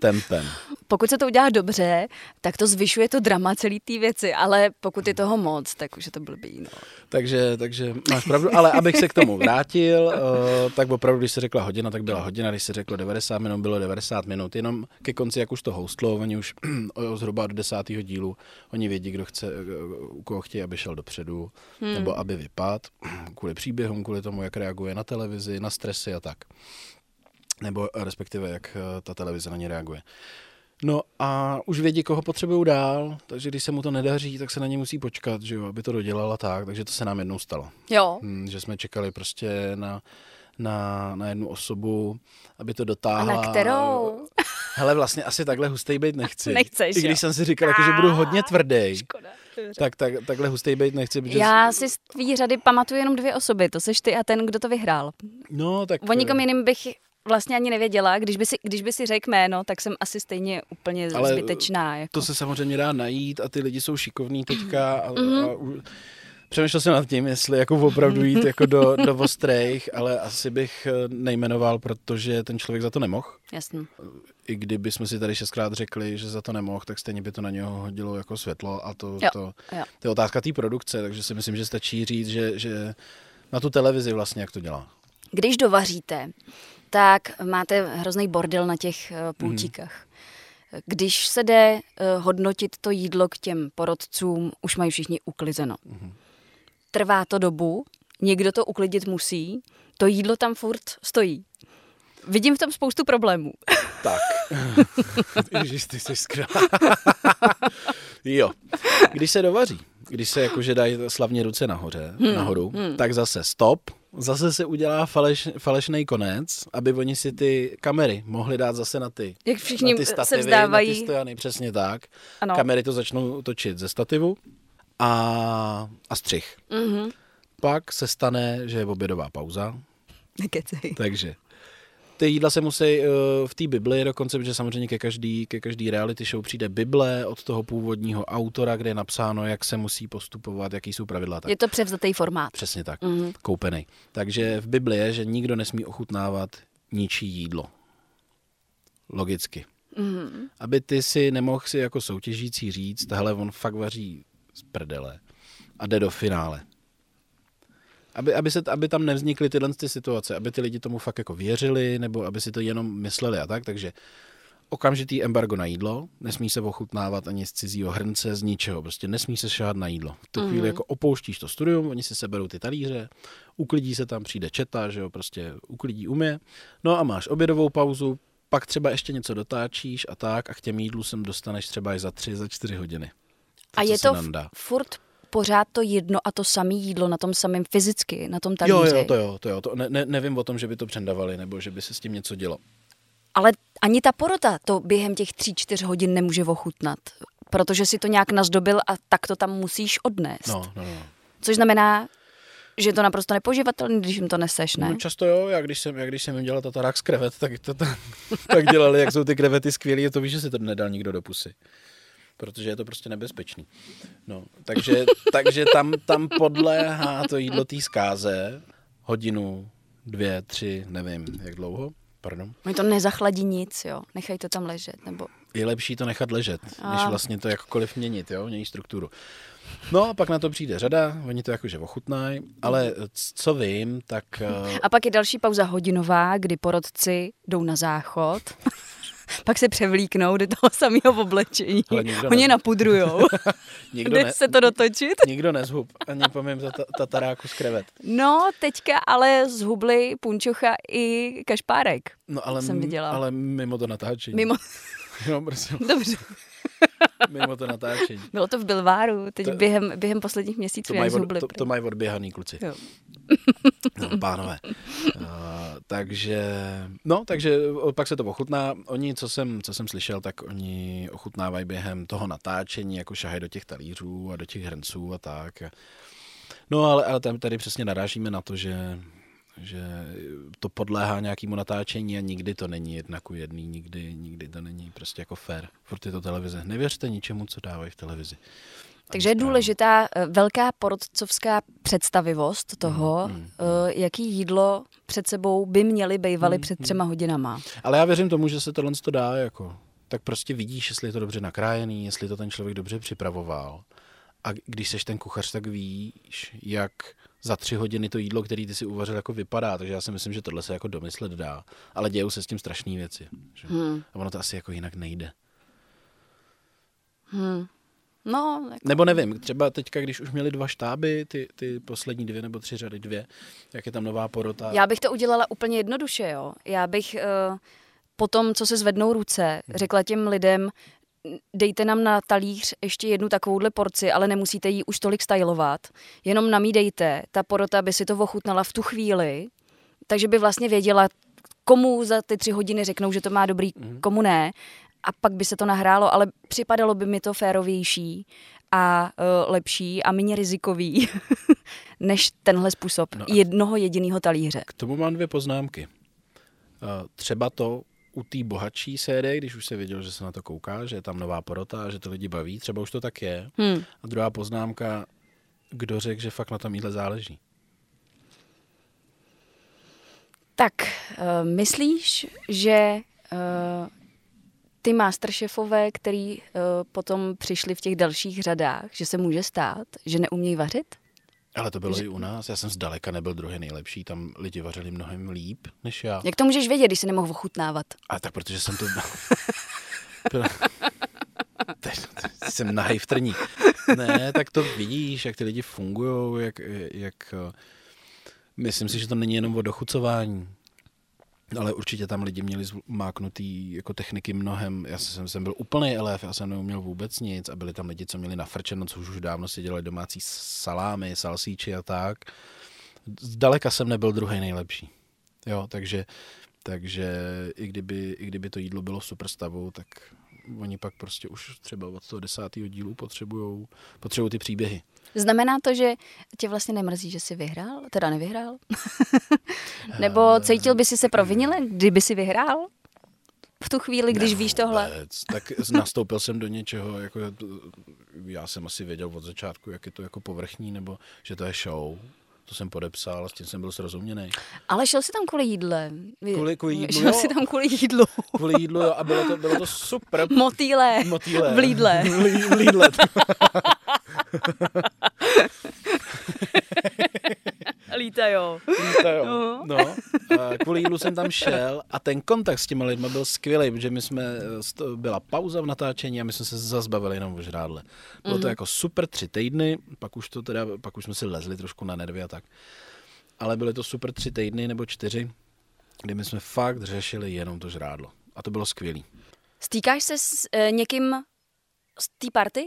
tempem. Pokud se to udělá dobře, tak to zvyšuje to drama celý té věci, ale pokud je toho moc, tak už je to blbý. No. Takže, takže máš pravdu, ale abych se k tomu vrátil, uh, tak opravdu, když se řekla hodina, tak byla hodina, když se řeklo 90 minut, bylo 90 minut, jenom ke konci, jak už to hostlo, oni už zhruba do desátého dílu, oni vědí, kdo chce, eh, u koho chtějí, aby šel dopředu, hmm. nebo aby vypad, kvůli příběhům, kvůli tomu, jak reaguje na televizi, na stresy a tak. Nebo eh, respektive, jak eh, ta televize na ně reaguje. No a už vědí, koho potřebují dál, takže když se mu to nedaří, tak se na ně musí počkat, že jo, aby to dodělala tak, takže to se nám jednou stalo. Jo, Hm, že jsme čekali prostě na, na, na jednu osobu, aby to a dotáhla. na kterou? Hele, vlastně asi takhle hustej být nechci. Nechceš, I když jo? jsem si říkal, jako, že budu hodně tvrdý, Škoda. tak, tak, takhle hustej být nechci. Protože... Já si z tvý řady pamatuju jenom dvě osoby, to seš ty a ten, kdo to vyhrál. No, tak... O nikom jiným bych vlastně ani nevěděla, když by si, když by si řekl jméno, tak jsem asi stejně úplně Ale zbytečná. Jako. To se samozřejmě dá najít a ty lidi jsou šikovní teďka a, Mhm. a u- Přemýšlel jsem nad tím, jestli jako opravdu jít jako do, do ostrejch, ale asi bych eh, nejmenoval, protože ten člověk za to nemohl. Jasně. I kdyby jsme si tady šestkrát řekli, že za to nemohl, tak stejně by to na něho hodilo jako světlo a to, Jo, to, jo. to je otázka té produkce, takže si myslím, že stačí říct, že, že na tu televizi vlastně, jak to dělá. Když dovaříte, tak máte hrozný bordel na těch eh, pultíkách. Když se jde eh, hodnotit to jídlo k těm porodcům, už mají všichni uklizeno. Trvá to dobu, někdo to uklidit musí, to jídlo tam furt stojí. Vidím v tom spoustu problémů. Tak. Ježiš, ty jsi skvělá. Jo. Když se dovaří, když se jakože dají slavně ruce nahoře, hmm. nahoru, hmm. tak zase stop, zase se udělá faleš, falešný konec, aby oni si ty kamery mohli dát zase na ty, Jak všichni na ty se stativy, vzdávají. na ty stojany, přesně tak. Ano. Kamery to začnou točit ze stativu a, a střih. Mhm. Pak se stane, že je obědová pauza, Nekecej. takže ty jídla se musí uh, v té Bibli dokonce, protože samozřejmě ke každý, ke každý reality show přijde Bible od toho původního autora, kde je napsáno, jak se musí postupovat, jaký jsou pravidla. Tak Je to převzatý formát. přesně tak, Mhm. mm. koupený. Takže v Bibli je, že nikdo nesmí ochutnávat ničí jídlo. Logicky. Mhm. Aby ty si nemohl si jako soutěžící říct, hele, on fakt vaří z prdele a jde do finále. Aby, aby, se, aby tam nevznikly tyhle ty situace, aby ty lidi tomu fakt jako věřili, nebo aby si to jenom mysleli a tak, takže okamžitý embargo na jídlo, nesmí se ochutnávat ani z cizího hrnce, z ničeho, prostě nesmí se šáhat na jídlo. V tu chvíli jako opouštíš to studium, oni si seberou ty talíře, uklidí se tam, přijde četa, že jo, prostě uklidí umě, no a máš obědovou pauzu, pak třeba ještě něco dotáčíš a tak a k těm jídlu sem dostaneš třeba i za tři, za čtyři hodiny. A co je to nandá. furt pořád to jedno a to samé jídlo na tom samém fyzicky, na tom Jo, talíři. jo, to jo, to jo. To ne, ne, nevím o tom, že by to přendavali, nebo že by se s tím něco dělo. Ale ani ta porota to během těch tří, čtyř hodin nemůže ochutnat, protože si to nějak nazdobil a tak to tam musíš odnést. No, no, no. Což znamená, že je to naprosto nepoživatelné, když jim to neseš, ne? No často jo, já když jsem, já když jsem jim dělal tatarák z krevet, tak, to, tak, tak dělali, jak jsou ty krevety skvělé, to víš, že si to nedal nikdo do pusy. Protože je to prostě nebezpečný. No, takže, takže tam, tam podléhá to jídlo té zkáze hodinu, dvě, tři, nevím, jak dlouho. Pardon? Oni to nezachladí nic, jo. Nechají to tam ležet, nebo... Je lepší to nechat ležet, A. než vlastně to jakkoliv měnit, jo, mění strukturu. No a pak na to přijde řada, oni to jakože ochutnají, ale co vím, tak A pak je další pauza hodinová, kdy porodci jdou na záchod, pak se převlíknou do toho samého oblečení. Oni ne- napudrujou. nikdo, Jde ne, se to dotočit. nikdo nezhub, ani pomím tata- tataráku z krevet. No, teďka ale zhubli punčocha i kašpárek. No ale, Jsem viděla. ale mimo to natáčení. Mimo... No, prosím, Dobře. mimo to natáčení. Bylo to v Bilváru, teď To- během, během posledních měsíců To mají, od, to, to mají odběhaný kluci. Jo. No, pánové. Uh, takže, no, takže pak se to ochutná. Oni, co jsem, co jsem slyšel, tak oni ochutnávají během toho natáčení, jako šahají do těch talířů a do těch hrnců a tak. No, ale, ale tam tady přesně narážíme na to, že že to podléhá nějakému natáčení a nikdy to není jedna ku jedný, nikdy, nikdy to není prostě jako fair. Furt je to televize. Nevěřte ničemu, co dávají v televizi. Takže je důležitá eh, velká porodcovská představivost toho, Mm, mm, eh, jaký jídlo před sebou by měli bývali Mm, před mm. třema hodinama. Ale já věřím tomu, že se tohle to dá jako, tak prostě vidíš, jestli je to dobře nakrájený, jestli to ten člověk dobře připravoval. A když seš ten kuchař, tak víš, jak za tři hodiny to jídlo, který ty si uvařil, jako vypadá. Takže já si myslím, že tohle se jako domyslet dá. Ale dějou se s tím strašné věci. Že? Hmm. A ono to asi jako jinak nejde. Hmm. No, jako, Nebo nevím, třeba teďka, když už měli dva štáby, ty, ty poslední dvě nebo tři řady dvě, jak je tam nová porota. já bych to udělala úplně jednoduše, jo. Já bych uh, po tom, co se zvednou ruce, řekla těm lidem, dejte nám na talíř ještě jednu takovouhle porci, ale nemusíte ji už tolik stylovat. Jenom nám ji dejte. Ta porota by si to ochutnala v tu chvíli, takže by vlastně věděla, komu za ty tři hodiny řeknou, že to má dobrý, komu ne. A pak by se to nahrálo, ale připadalo by mi to férovější a uh, lepší a méně rizikový, než tenhle způsob No no jednoho jediného talíře. K tomu mám dvě poznámky. Eh, Třeba to u té bohatší série, když už se věděl, že se na to kouká, že je tam nová porota a že to lidi baví, třeba už to tak je. Hmm. A druhá poznámka, kdo řekl, že fakt na tom jídle záleží. Tak, uh, myslíš, že uh, ty masterchefové, který uh, potom přišli v těch dalších řadách, že se může stát, že neumějí vařit? Ale to bylo i u nás. Já jsem zdaleka nebyl druhý nejlepší. Tam lidi vařili mnohem líp než já. Jak to můžeš vědět, když se nemohl ochutnávat? A tak protože jsem to... Teď jsem nahej v trní. Ne, tak to vidíš, jak ty lidi fungují, jak, jak... eh, Myslím si, že to není jenom o dochucování. Ale určitě tam lidi měli zv- máknutý jako techniky mnohem. Já jsem, jsem byl úplný elef, já jsem neuměl vůbec nic a byli tam lidi, co měli nafrčeno, co už, už dávno si dělali domácí salámy, salsíči a tak. Zdaleka jsem nebyl druhý nejlepší. Jo, takže, takže i, kdyby, i kdyby to jídlo bylo super stavu, tak oni pak prostě už třeba od toho desátého dílu potřebují ty příběhy. Znamená to, že tě vlastně nemrzí, že jsi vyhrál? Teda nevyhrál? Nebo cítil by si se provinile, kdyby si vyhrál? V tu chvíli, když Ne, víš tohle? Vůbec. Tak nastoupil jsem do něčeho, jako já jsem asi věděl od začátku, jak je to jako povrchní, nebo že to je show. To jsem podepsal, s tím jsem byl srozuměný. Ale šel jsi tam kvůli jídle. Kvůli- kvůli jídlu, Šel jsi tam kvůli jídlu. Kvůli jídlu jo, a bylo to, bylo to super. Motýle. Motýle. V Lidle. V Lí- Lidle. Lítajou. To jo. No, a kvůli jídlu jsem tam šel a ten kontakt s těma lidma byl skvělý, protože my jsme, sto- byla pauza v natáčení a my jsme se zazbavili jenom o žrádle. Bylo to jako super tři týdny, pak už to teda, pak už jsme si lezli trošku na nervy a tak. Ale byly to super tři týdny nebo čtyři, kdy my jsme fakt řešili jenom to žrádlo. A to bylo skvělý. Stýkáš se s e, někým z té party?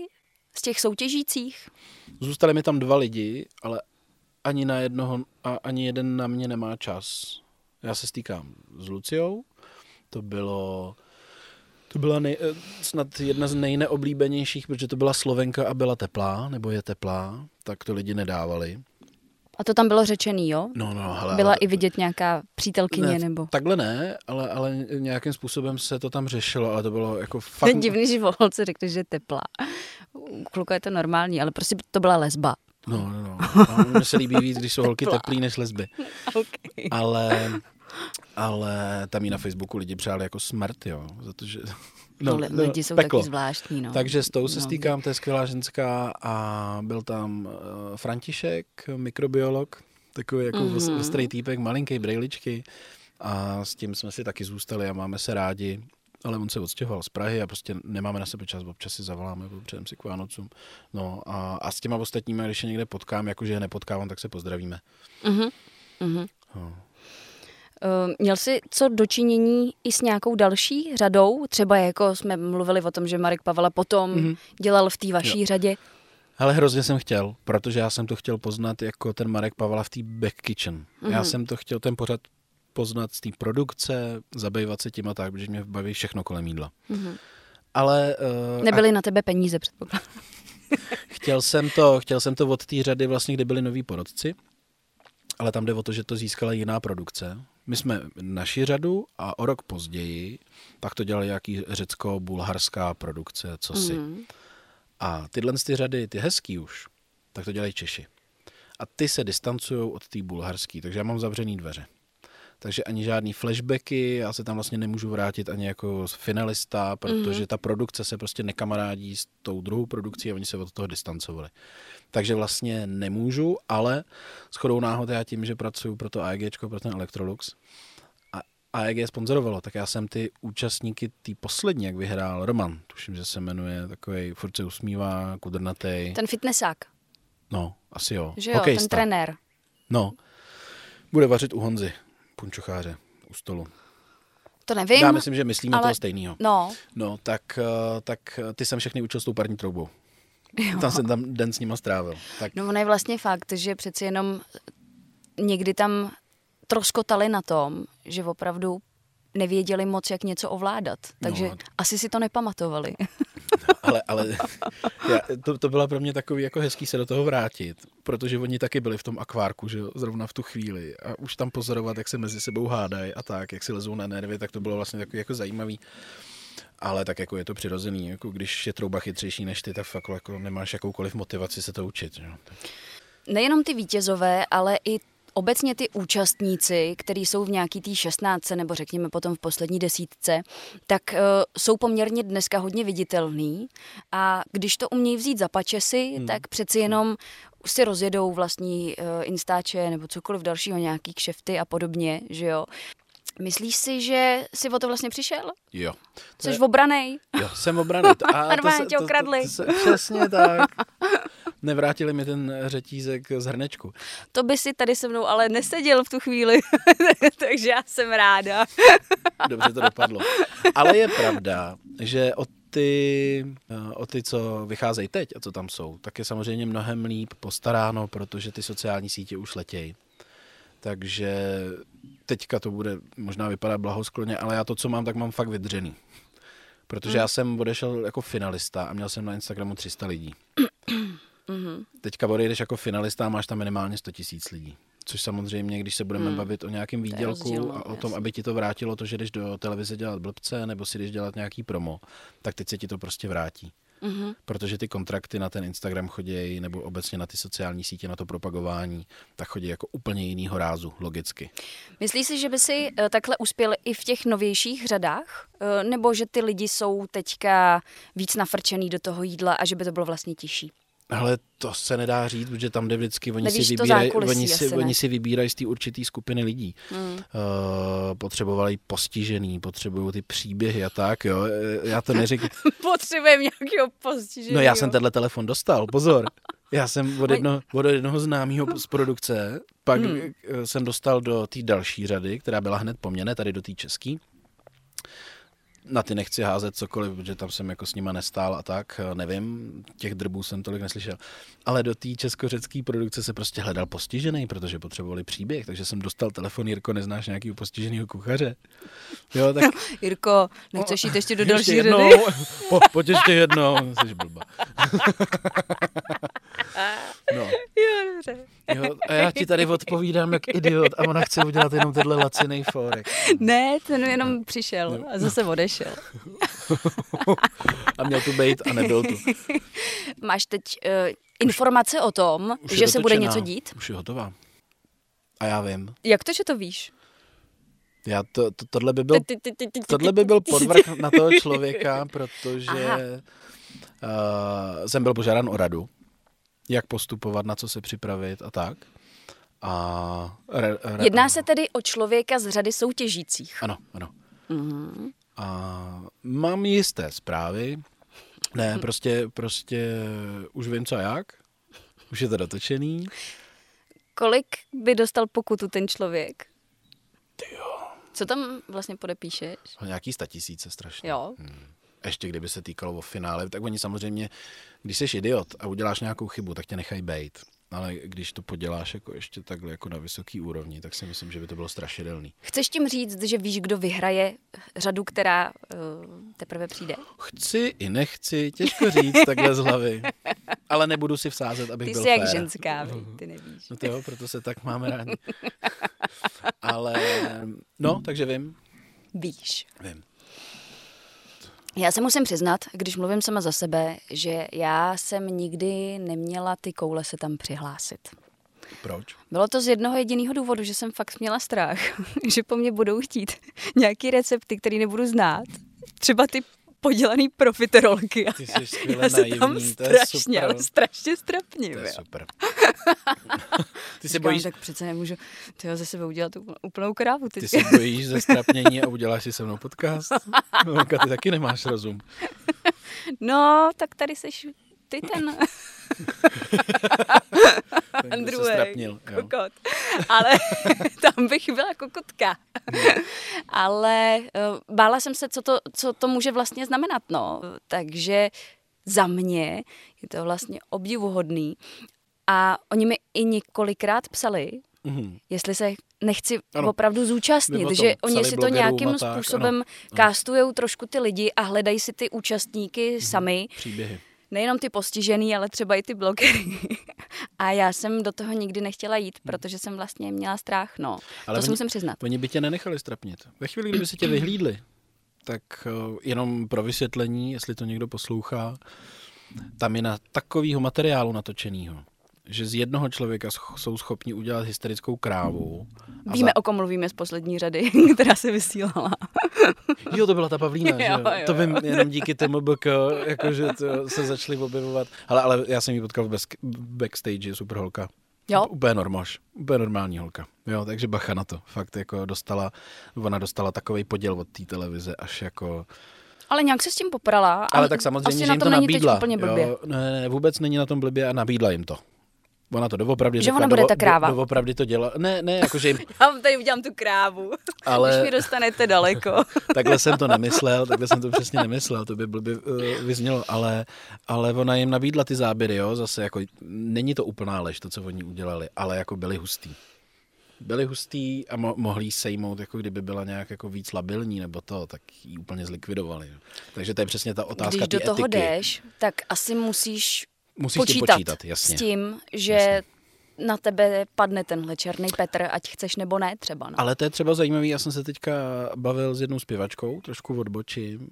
Z těch soutěžících? Zůstali mi tam dva lidi, ale ani na jednoho, a ani jeden na mě nemá čas. Já se stýkám s Luciou, to bylo to byla nej, eh, snad jedna z nejneoblíbenějších, protože to byla Slovenka a byla teplá, nebo je teplá, tak to lidi nedávali. A to tam bylo řečený, jo? No, no, hele, Byla ale- i vidět nějaká přítelkyně ne, nebo... Takhle ne, ale, ale nějakým způsobem se to tam řešilo, ale to bylo jako To fakt... je divný, že volce řekne, že je teplá. U kluka je to normální, ale prostě to byla lesba. No, no, no. A mně se líbí víc, když jsou holky teplý než lesby. Okay. Ale, ale tam i na Facebooku lidi přáli jako smrt, jo, za to, že... No, no, lidi jsou peklo. taky zvláštní, no. Takže s tou se no. stýkám, to je skvělá ženská a byl tam uh, František, mikrobiolog, takový jako mm-hmm. ostrý týpek, malinký brejličky a s tím jsme si taky zůstali a máme se rádi ale on se odstěhoval z Prahy a prostě nemáme na sebe čas, občas si zavoláme, přejeme si k Vánocům. No a, a s těma ostatními, když je někde potkám, jakože je nepotkávám, tak se pozdravíme. Uh-huh. Uh-huh. No. Uh, měl jsi co dočinění i s nějakou další řadou? Třeba jako jsme mluvili o tom, že Marek Pavela potom uh-huh. dělal v té vaší jo. řadě. Ale hrozně jsem chtěl, protože já jsem to chtěl poznat jako ten Marek Pavela v té Back Kitchen. Uh-huh. Já jsem to chtěl ten pořad poznat z té produkce, zabývat se tím a tak, protože mě baví všechno kolem jídla. Mm-hmm. Ale... Uh, Nebyly a... na tebe peníze, předpokládám. chtěl jsem to, chtěl jsem to od té řady vlastně, kdy byli noví porodci, ale tam jde o to, že to získala jiná produkce. My jsme naši řadu a o rok později pak to dělala nějaký řecko-bulharská produkce, co si. Mm. A tyhle ty řady, ty hezký už, tak to dělají Češi. A ty se distancují od té bulharské, takže já mám zavřený dveře takže ani žádný flashbacky, já se tam vlastně nemůžu vrátit ani jako finalista, protože mm-hmm. ta produkce se prostě nekamarádí s tou druhou produkcí a oni se od toho distancovali. Takže vlastně nemůžu, ale s chodou náhod já tím, že pracuji pro to AEG, pro ten Electrolux, a AEG sponzorovalo, tak já jsem ty účastníky, tý poslední, jak vyhrál Roman, tuším, že se jmenuje takový, furt se usmívá, kudrnatej. Ten fitnessák. No, asi jo. Že jo, Hokejista. ten trenér. No, bude vařit u Honzy punčocháře u stolu. To nevím. Já myslím, že myslíme ale... toho stejného. No. No, tak, eh, tak ty jsem všechny učil s tou parní troubou. Jo. Tam jsem tam den s nima strávil. Tak... No ono je vlastně fakt, že přeci jenom někdy tam troskotali na tom, že opravdu nevěděli moc, jak něco ovládat. Takže no. asi si to nepamatovali. Ale ale já, to, to byla pro mě takový jako hezký se do toho vrátit, protože oni taky byli v tom akvárku, že jo, zrovna v tu chvíli a už tam pozorovat, jak se mezi sebou hádají a tak, jak si lezou na nervy, tak to bylo vlastně takový jako zajímavý. Ale tak jako je to přirozený, jako když je trouba chytřejší než ty, tak fakt jako nemáš jakoukoliv motivaci se to učit. Že? Nejenom ty vítězové, ale i obecně ty účastníci, kteří jsou v nějaký té 16 nebo řekněme potom v poslední desítce, tak uh, jsou poměrně dneska hodně viditelný a když to umějí vzít za pačesy, hmm. tak přeci jenom si rozjedou vlastní uh, instáče nebo cokoliv dalšího, nějaký kšefty a podobně, že jo. Myslíš si, že jsi o to vlastně přišel? Jo. Jsi je... obranej? Jo, jsem obraný. A se, tě okradli. To, to, to, přesně tak. Nevrátili mi ten řetízek z hrnečku. To by si tady se mnou ale neseděl v tu chvíli, takže já jsem ráda. Dobře to dopadlo. Ale je pravda, že o ty, eh, o ty, co vycházejí teď a co tam jsou, tak je samozřejmě mnohem líp postaráno, protože ty sociální sítě už letějí. Takže teďka to bude možná vypadat blahoskloně, ale já to, co mám, tak mám fakt vydřený. Protože hmm. já jsem odešel jako finalista a měl jsem na Instagramu 300 lidí. Mm-hmm. Teďka odejdeš jako finalista a máš tam minimálně 100 tisíc lidí. Což samozřejmě, když se budeme mm. bavit o nějakém výdělku rozdíl, a o tom, jasný. aby ti to vrátilo to, že jdeš do televize dělat blbce nebo si jdeš dělat nějaký promo, tak teď se ti to prostě vrátí. Mm-hmm. Protože ty kontrakty na ten Instagram chodí, nebo obecně na ty sociální sítě, na to propagování, tak chodí jako úplně jinýho rázu, logicky. Myslíš si, že by si uh, takhle uspěl i v těch novějších řadách? Uh, nebo že ty lidi jsou teďka víc nafrčený do toho jídla a že by to bylo vlastně těžší? Ale to se nedá říct, protože tam jde vždycky, oni Nevíš si vybírají, oni si, oni si vybírají z té určité skupiny lidí. Hmm. Uh, potřebovali postižený, potřebují ty příběhy a tak, jo. Já to neříkám. Potřebujeme nějakého postiženého. No já jsem tenhle telefon dostal, pozor. Já jsem od, jedno, od jednoho známého z produkce, pak hmm. jsem dostal do té další řady, která byla hned po mně, ne tady do té české na ty nechci házet cokoliv, protože tam jsem jako s nima nestál a tak, nevím, těch drbů jsem tolik neslyšel. Ale do té česko-řecké produkce se prostě hledal postižený, protože potřebovali příběh, takže jsem dostal telefon, Jirko, neznáš nějakého postiženého kuchaře? Jo, tak... Jirko, nechceš jít ještě do další ještě jednou, po, pojď ještě jednou, jsi blba. no. Jo, dobře. Jo, a já ti tady odpovídám jak idiot a ona chce udělat jenom tenhle laciný fórek. Ne, ten jenom přišel a zase odešel. a měl tu být a nebyl tu. Máš teď uh, informace o tom, že se bude něco dít? Už je hotová. A já vím. Jak to, že to víš? Já to, to, tohle, by byl, tohle by byl podvrh na toho člověka, protože uh, jsem byl požádán o radu, jak postupovat, na co se připravit a tak. A re, re, Jedná se tedy o člověka z řady soutěžících. Ano, ano. Mhm. A mám jisté zprávy. Ne, prostě, prostě už vím co a jak. Už je to dotočený. Kolik by dostal pokutu ten člověk? Co tam vlastně podepíšeš? Nějaký statisíce strašně. Jo. Ještě kdyby se týkalo o finále, tak oni samozřejmě, když jsi idiot a uděláš nějakou chybu, tak tě nechají bejt. Ale když to poděláš jako ještě takhle jako na vysoký úrovni, tak si myslím, že by to bylo strašidelný. Chceš tím říct, že víš, kdo vyhraje řadu, která uh, teprve přijde? Chci i nechci, těžko říct takhle z hlavy. Ale nebudu si vsázet, abych Ty byl jsi jak fér. ženská, vy, ty nevíš. No to jo, proto se tak máme rádi. Ale, no, takže vím, Víš. vím. Já se musím přiznat, když mluvím sama za sebe, že já jsem nikdy neměla ty koule se tam přihlásit. Proč? Bylo to z jednoho jediného důvodu, že jsem fakt měla strach, že po mně budou chtít nějaký recepty, který nebudu znát. Třeba ty podělaný profiterolky. Ty jsi Já se tam naivní, je strašně, ale strašně strapním. To je jo. super. Ty se bojíš, tak přece nemůžu tyjo, ze sebe udělat úpl- úplnou krávu. ty Ty se bojíš ze strapnění a uděláš si se mnou podcast? No, ty taky nemáš rozum. No, tak tady seš ty ten Ten, druhý strapnil, jo. kokot. Ale tam bych byla kokotka. Ale uh, bála jsem se, co to, co to může vlastně znamenat. No. Takže za mě je to vlastně obdivuhodný. A oni mi i několikrát psali, Mhm. jestli se nechci Ano. ano. opravdu zúčastnit, tom, že oni si to nějakým tak, způsobem ano. kástujou trošku ty lidi a hledají si ty účastníky sami. Příběhy. Nejenom ty postižený, ale třeba i ty blogery. A já jsem do toho nikdy nechtěla jít, protože jsem vlastně měla strach, no. Ale to si oni- musím přiznat. Oni by tě nenechali strapnit. Ve chvíli, kdyby se tě vyhlídli, tak uh, jenom pro vysvětlení, jestli to někdo poslouchá, tam je na takového materiálu natočenýho, že z jednoho člověka jsou schopni udělat hysterickou krávu. Víme, o kom mluvíme z poslední řady, která se vysílala. Jo, to byla ta Pavlína, že jo? Jo, jo, To vím jo. jenom díky tomu jakože to se začali objevovat. Ale, ale já jsem ji potkal v back- backstage, super holka. Jo? Úplně normož, úplně normální holka. Jo, takže bacha na to. Fakt jako dostala, ona dostala takový poděl od té televize, až jako... Ale nějak se s tím poprala. Ale tak samozřejmě, asi že na jim tom to nabídla. úplně blbě. Jo, ne, ne, vůbec není na tom blbě a nabídla jim to. Ona to doopravdy Že řekla, ona bude ta kráva. Doopravdy to dělá. Ne, ne, jakože jim, Já vám tady udělám tu krávu, Ale- když mi dostanete daleko. takhle jsem to nemyslel, takhle jsem to přesně nemyslel, to by blbě uh, vyznělo, ale, ale ona jim nabídla ty záběry, jo, zase jako, není to úplná lež, to, co oni udělali, ale jako byli hustý. Byli hustý a mo- mohli sejmout, jako kdyby byla nějak jako víc labilní nebo to, tak ji úplně zlikvidovali. Jo. Takže to je přesně ta otázka Když do toho etiky. jdeš, tak asi musíš Musíš tím počítat, počítat, jasně. s tím, že Jasně. na tebe padne tenhle černý Petr, ať chceš nebo ne třeba. No. Ale to je třeba zajímavý, já jsem se teďka bavil s jednou zpěvačkou, trošku odbočím.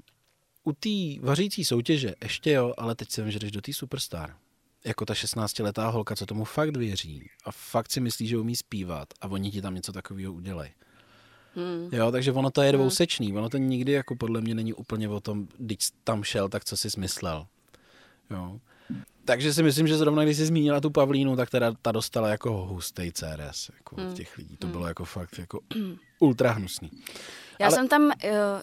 U té vařící soutěže ještě jo, ale teď se vím, že jdeš do té Superstar. Jako ta 16-letá holka, co tomu fakt věří a fakt si myslí, že umí zpívat a oni ti tam něco takového udělají. Hmm. Jo, takže ono to je dvousečný. Ono to nikdy jako podle mě není úplně o tom, když tam šel, tak co jsi smyslel. Jo. Takže si myslím, že zrovna když jsi zmínila tu Pavlínu, tak teda ta dostala jako hustý CRS jako od těch lidí. To bylo jako fakt jako ultra hnusný. Já ale- jsem tam, uh,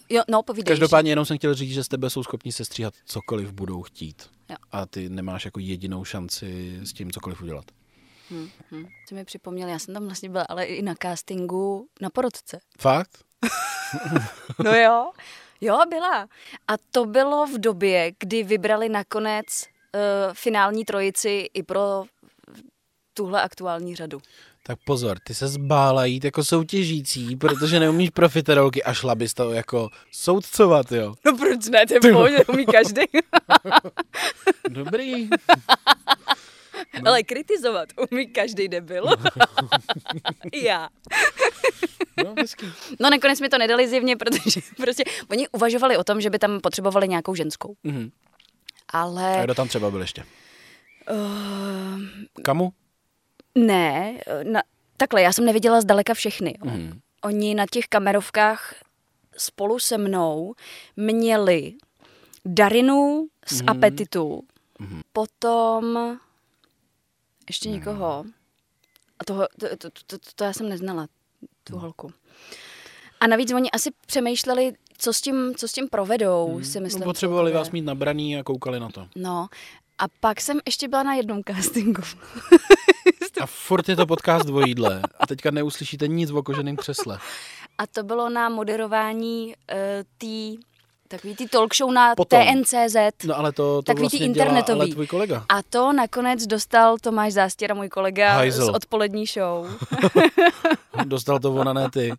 jo, no povídej. Každopádně jenom jsem chtěl říct, že z tebe jsou schopni se stříhat cokoliv budou chtít. Jo. A ty nemáš jako jedinou šanci s tím cokoliv udělat. Hm, hm. Co mi připomněl, já jsem tam vlastně byla, ale i na castingu na porodce. Fakt? No jo. Jo, byla. A to bylo v době, kdy vybrali nakonec finální trojici i pro tuhle aktuální řadu. Tak pozor, ty se zbála jít jako soutěžící, protože neumíš profiterolky a šla bys to jako soudcovat, jo. No proč ne, to je pohodě, umí každý. Dobrý. Ale kritizovat umí každý debil. I já. No, hezký. No nakonec mi to nedali zjevně, protože prostě oni uvažovali o tom, že by tam potřebovali nějakou ženskou. Mhm. Ale A kdo tam třeba byl ještě? uh, Kamu? ne, na, takhle, já jsem neviděla zdaleka všechny. Jo. Mhm. oni na těch kamerovkách spolu se mnou měli Darinu z mm. Apetitu, mm. potom ještě mm. někoho. A toho, to, to, to, to, to já jsem neznala, tu no. holku. A navíc oni asi přemýšleli, co s tím, co s tím provedou, hmm. si myslím. No, potřebovali vás mít nabraný a koukali na to. No. A pak jsem ještě byla na jednom castingu. a furt je to podcast dvojídle. A teďka neuslyšíte nic o koženém křesle. A to bylo na moderování uh, té Takový ty talk show na Potom. TNCZ. No ale to, to takový vlastně ty internetový. Dělá, ale tvůj kolega. A to nakonec dostal Tomáš Zástěra, můj kolega, Heisel. z odpolední show. dostal to ona, ne ty.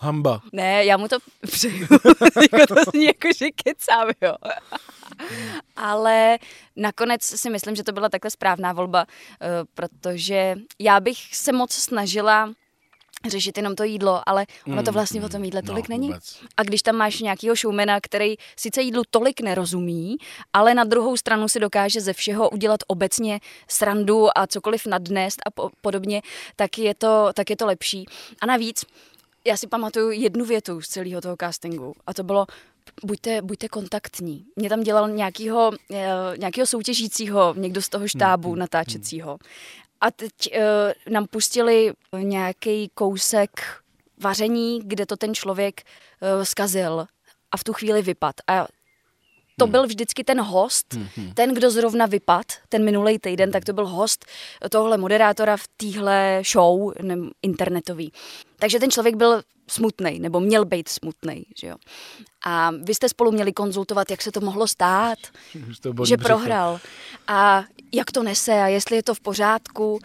Hamba. Ne, já mu to přeju. jako to zní jako, že kecám, jo. Ale nakonec si myslím, že to byla takhle správná volba, eh, protože já bych se moc snažila řešit jenom to jídlo, ale ono to mm, vlastně mm, o tom jídle no, tolik no, není. Vůbec. A když tam máš nějakého showmana, který sice jídlu tolik nerozumí, ale na druhou stranu si dokáže ze všeho udělat obecně srandu a cokoliv nadnést a po- podobně, tak je, to, tak je to lepší. A navíc, já si pamatuju jednu větu z celého toho castingu a to bylo, buďte, buďte kontaktní. Mě tam dělal nějakýho, eh, nějakýho soutěžícího, někdo z toho štábu hmm, natáčecího. A teď uh, nám pustili nějaký kousek vaření, kde to ten člověk uh, zkazil a v tu chvíli vypad. A to hmm. byl vždycky ten host, hmm. ten, kdo zrovna vypad, ten minulý týden, tak to byl host tohle moderátora v téhle show internetový. Takže ten člověk byl smutný, nebo měl být smutný, že jo. A vy jste spolu měli konzultovat, jak se to mohlo stát, že prohrál. A jak to nese a jestli je to v pořádku.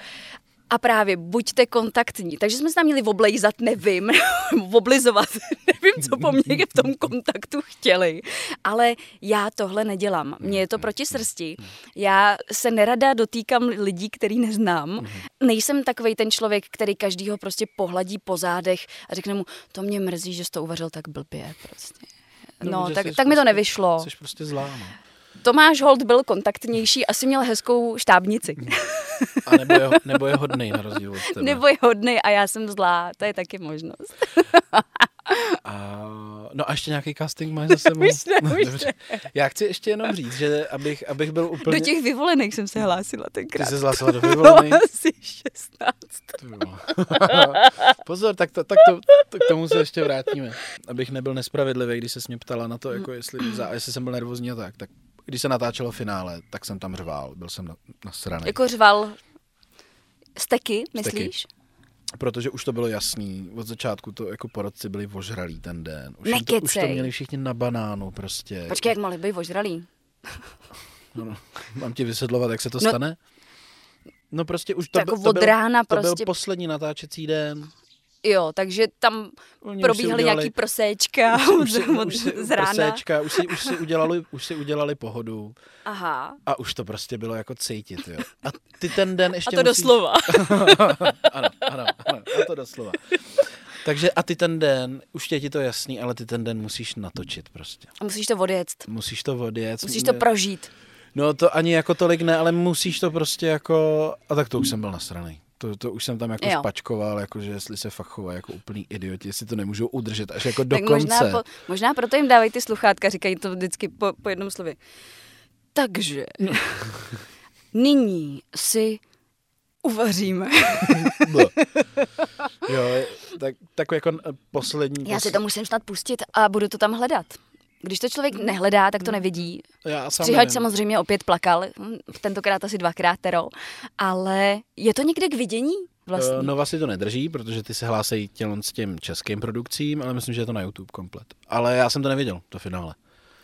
A právě buďte kontaktní. Takže jsme se tam měli oblejzat, nevím, oblizovat, nevím, co po mně v tom kontaktu chtěli. Ale já tohle nedělám. Mně je to proti srsti. Já se nerada dotýkám lidí, který neznám. Nejsem takový ten člověk, který každýho prostě pohladí po zádech a řekne mu, to mě mrzí, že jsi to uvařil tak blbě. Prostě. No, no tak, tak mi to prostě- nevyšlo. Jsi prostě zlá, no. Tomáš Holt byl kontaktnější, asi měl hezkou štábnici. A nebo je, nebo je hodný na rozdíl od tebe. Nebo je hodný a já jsem zlá, to je taky možnost. A, no a ještě nějaký casting máš za sebou? už ne, už ne. Já chci ještě jenom říct, že abych, abych byl úplně... Do těch vyvolených jsem se hlásila tenkrát. Ty se hlásila do vyvolených? asi 16. Pozor, tak, to, tak, to, tak tomu se ještě vrátíme. Abych nebyl nespravedlivý, když se mě ptala na to, jako jestli, jestli jsem byl nervózní a tak, tak když se natáčelo finále, tak jsem tam řval, byl jsem na, na straně. Jako řval steky, myslíš? Steky. Protože už to bylo jasný, od začátku to jako porodci byli ožralí ten den. Už, to, už to měli všichni na banánu prostě. Počkej, jak mohli být ožralí? No, no, mám ti vysvětlovat, jak se to no, stane? No prostě už to, tak byl, to, byl, rána to prostě... byl poslední natáčecí den. Jo, takže tam Oni probíhaly nějaký proséčka už si, už si, z rána. Proséčka, už si, už, si udělali, už si udělali pohodu. Aha. A už to prostě bylo jako cítit, jo. A ty ten den ještě A to musíš... doslova. ano, ano, ano, a to doslova. Takže a ty ten den, už je ti to jasný, ale ty ten den musíš natočit prostě. A musíš to odjet. Musíš to odjet. Musíš to prožít. No to ani jako tolik ne, ale musíš to prostě jako... A tak to už jsem byl nasraný. To, to už jsem tam jako jo. špačkoval, jakože jestli se fakt chovají jako úplný idioti, jestli to nemůžou udržet až jako do tak konce. Možná, po, možná proto jim dávají ty sluchátka, říkají to vždycky po, po jednom slově. Takže no. nyní si uvaříme. jo, tak, tak jako poslední... Já si to musím snad pustit a budu to tam hledat. Když to člověk nehledá, tak to nevidí. Já Střihač samozřejmě opět plakal, tentokrát asi dvakrát terol, ale je to někde k vidění? Vlastně. Uh, Nova si to nedrží, protože ty se hlásí tělon s těm českým produkcím, ale myslím, že je to na YouTube komplet. Ale já jsem to neviděl, to finále.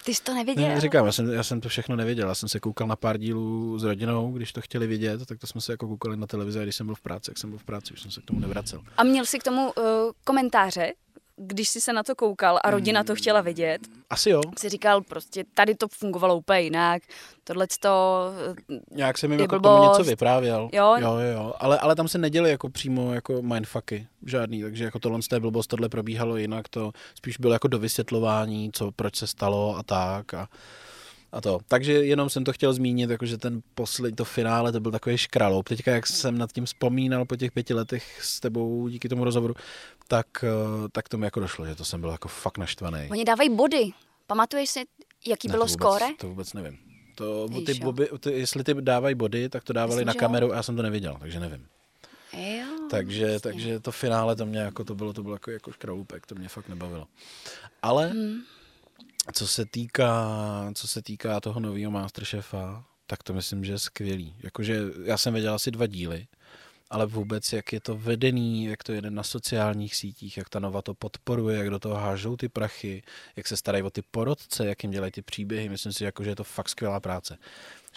Ty jsi to neviděl? Ne, říkám, já jsem, já jsem to všechno neviděl. Já jsem se koukal na pár dílů s rodinou, když to chtěli vidět, tak to jsme se jako koukali na televizi, když jsem byl v práci, jak jsem byl v práci, už jsem se k tomu nevracel. A měl jsi k tomu uh, komentáře? Když jsi se na to koukal a rodina to chtěla vidět, asi jo. Si říkal, prostě tady to fungovalo úplně jinak, tohle to eh, Nějak jsem jim jako tomu něco vyprávěl. Jo? Jo, jo, jo. Ale, ale tam se neděli jako přímo jako mindfucky žádný, takže jako tohle z té blbost, tohle probíhalo jinak, to spíš bylo jako do vysvětlování, co, proč se stalo a tak a a to. Takže jenom jsem to chtěl zmínit, jakože ten poslední, to finále, to byl takový škraloup. Teďka, jak jsem nad tím vzpomínal po těch pěti letech s tebou díky tomu rozhovoru, tak, eh, tak to mi jako došlo, že to jsem byl jako fakt naštvaný. Oni dávají body. Pamatuješ si, jaký Ne, bylo to vůbec, skóre? To vůbec nevím. To, ty Víš, boby, ty, jestli ty dávají body, tak to dávali Myslím, na kameru a já jsem to neviděl, takže nevím. Jo, Takže, jasně. takže to finále to mě jako to bylo, to bylo jako, jako škraupek, to mě fakt nebavilo. Ale Hmm. co se týká, co se týká toho nového Masterchefa, tak to myslím, že je skvělý. Jakože já jsem viděl asi dva díly, ale vůbec, jak je to vedený, jak to jede na sociálních sítích, jak ta Nova to podporuje, jak do toho hážou ty prachy, jak se starají o ty porodce, jak jim dělají ty příběhy. Myslím si, jako, že je to fakt skvělá práce.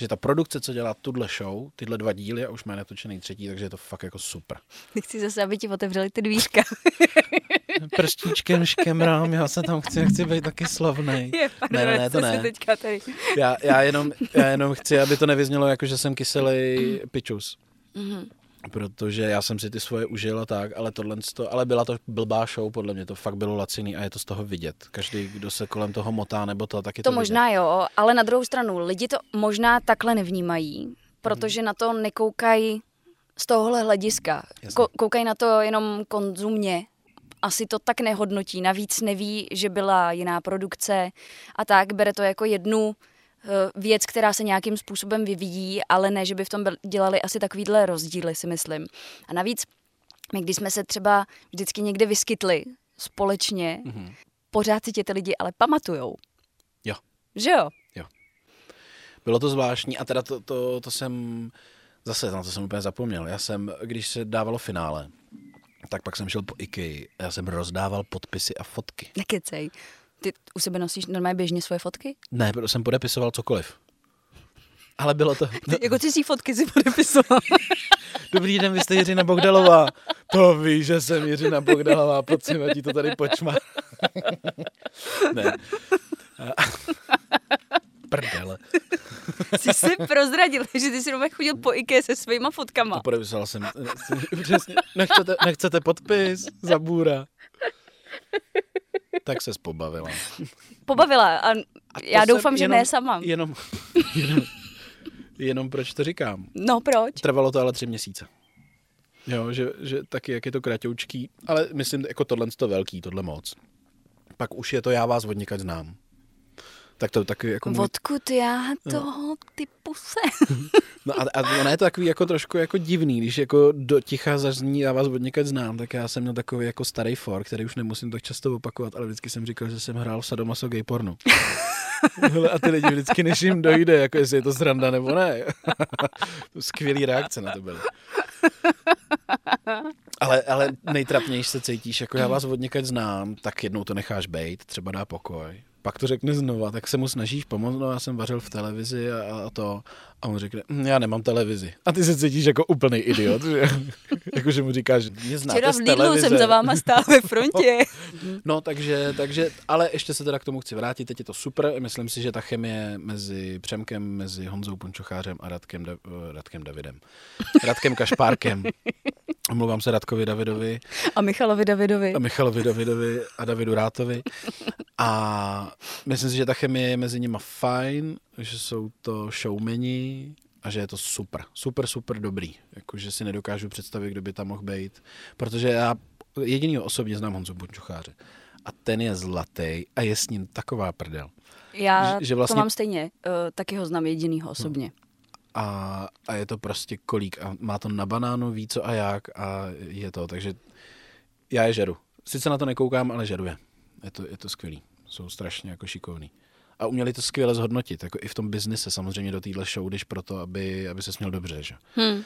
Že ta produkce, co dělá tuhle show, tyhle dva díly a už má natočený třetí, takže je to fakt jako super. Chci zase, aby ti otevřeli ty dvířka. Prstíčkem škemrám, já se tam chci, chci být taky slavnej. Je, Ne, ne, ne, to ne. Teďka tady. Já, já, jenom, já jenom chci, aby to nevyznělo jako, že jsem kyselý pičus. Mhm. Protože já jsem si ty svoje užil a tak, ale tohle, to, ale byla to blbá show, podle mě to fakt bylo laciný a je to z toho vidět. Každý, kdo se kolem toho motá nebo to, tak je to, To možná jo, ale na druhou stranu, lidi to možná takhle nevnímají, protože na to nekoukají z tohohle hlediska. Jasně. Ko- koukají na to jenom konzumně. Asi to tak nehodnotí. Navíc neví, že byla jiná produkce a tak. Bere to jako jednu věc, která se nějakým způsobem vyvíjí, ale ne, že by v tom dělali asi takovýhle rozdíly, si myslím. A navíc, my když jsme se třeba vždycky někde vyskytli společně, Mhm. pořád si tě ty lidi ale pamatujou. Jo. Že jo? Bylo to zvláštní a teda to, to, to jsem, zase na to jsem úplně zapomněl. Já jsem, když se dávalo finále, tak pak jsem šel po IKEA a já jsem rozdával podpisy a fotky. Nekecej. Ty u sebe nosíš normálně běžně svoje fotky? Ne, protože jsem podepisoval cokoliv. Ale bylo to... Ty, jako cizí fotky si podepisoval. Dobrý den, vy jste Jiřina Bogdalová. To ví, že jsem Jiřina Bogdalová, pojď si ti to tady počma. ne. Prdele. Jsi si prozradil, že ty si normálně chodil po IKEA se svýma fotkama. To podepisoval jsem. Přesně. Nechcete, nechcete podpis za bůra. Tak se pobavila. Pobavila a A já doufám, že jenom- ne sama. Jenom, jenom, jenom proč to říkám. No proč? Trvalo to ale tři měsíce. Jo, že, že taky, jak je to kratoučký, ale myslím, jako tohle to velký, tohle moc. Pak už je to já vás od znám. Tak to taky jako můj, Odkud já toho typu se? No a, a ono je to takový jako trošku jako divný, když jako do ticha zazní já vás od někať znám, tak já jsem měl takový jako starý for, který už nemusím tak často opakovat, ale vždycky jsem říkal, že jsem hrál v sadomaso gay pornu. Hele, a ty lidi vždycky, než jim dojde, jako jestli je to sranda nebo ne. to skvělý reakce na to byly. Ale, ale nejtrapnější se cítíš, jako já vás od znám, tak jednou to necháš bejt, třeba dá pokoj. Pak to řekne znova, tak se mu snažíš pomoct, no já jsem vařil v televizi a, a to. A on řekne, "Hm, já nemám televizi. A ty se cítíš jako úplný idiot, že? jako, že mu říkáš, mě znáte Včera v Lidlu jsem za váma stál ve frontě. No, takže, takže, ale ještě se teda k tomu chci vrátit, teď je to super, myslím si, že ta chemie mezi Přemkem, mezi Honzou Punčochářem a Radkem, da, eh, Radkem Davidem, Radkem Kašpárkem, omlouvám se Radkovi Davidovi, A Michalovi Davidovi. a Michalovi Davidovi a Davidu Rátovi. A myslím si, že ta chemie je mezi nimi fajn, že jsou to showmeni a že je to super, super, super dobrý. Jakože si nedokážu představit, kdo by tam mohl být. Protože já jedinýho osobně znám Honzu Bunčucháře. A ten je zlatý a je s ním taková prdel. Já že- že vlastně- to mám stejně. Uh, taky ho znám jedinýho osobně. A, a je to prostě kolík a má to na banánu, ví co a jak a je to, takže já je žeru. Sice na to nekoukám, ale žeru je. Je to, je to skvělý. Jsou strašně jako šikovný. A uměli to skvěle zhodnotit, jako i v tom biznise samozřejmě do téhle show, když proto, aby, aby se směl dobře, že? Hm.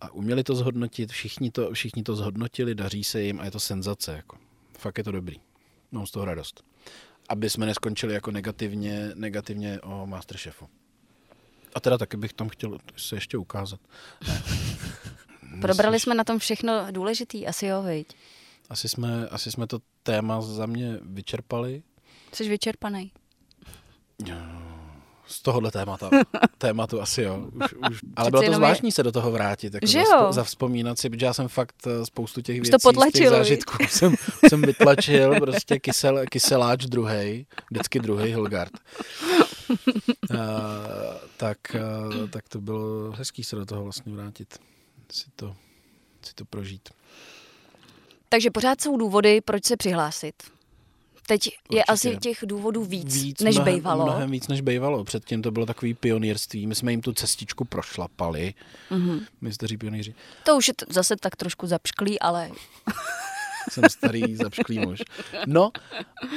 A uměli to zhodnotit, všichni to, všichni to zhodnotili, daří se jim a je to senzace, jako. Fakt je to dobrý. Mám z toho radost. Aby jsme neskončili jako negativně, negativně o Masterchefu. A teda taky bych tam chtěl se ještě ukázat. Ne. Probrali jsme na tom všechno důležitý, asi jo, viď? Asi jsme, asi jsme to téma za mě vyčerpali. Jsi vyčerpaný. Z tohohle témata, tématu asi jo. Už, už. Ale bylo to jenom je- zvláštní se do toho vrátit. Jako Že za, jo? zavzpomínat si, protože já jsem fakt eh, spoustu těch věcí to z těch zážitků jsem, jsem vytlačil. Prostě kysel, kyseláč druhý, vždycky druhý Hilgard. Uh, tak, uh, tak to bylo hezký se do toho vlastně vrátit. Si to, si to prožít. Takže pořád jsou důvody, proč se přihlásit. Teď je Určitě. asi těch důvodů víc, víc než mnohem, bejvalo. Mnohem víc než bejvalo. Předtím to bylo takový pionýrství. My jsme jim tu cestičku prošlapali. Mhm. My staří pionýři. To už je t- zase tak trošku zapšklý, ale Jsem starý zapšklý muž. No,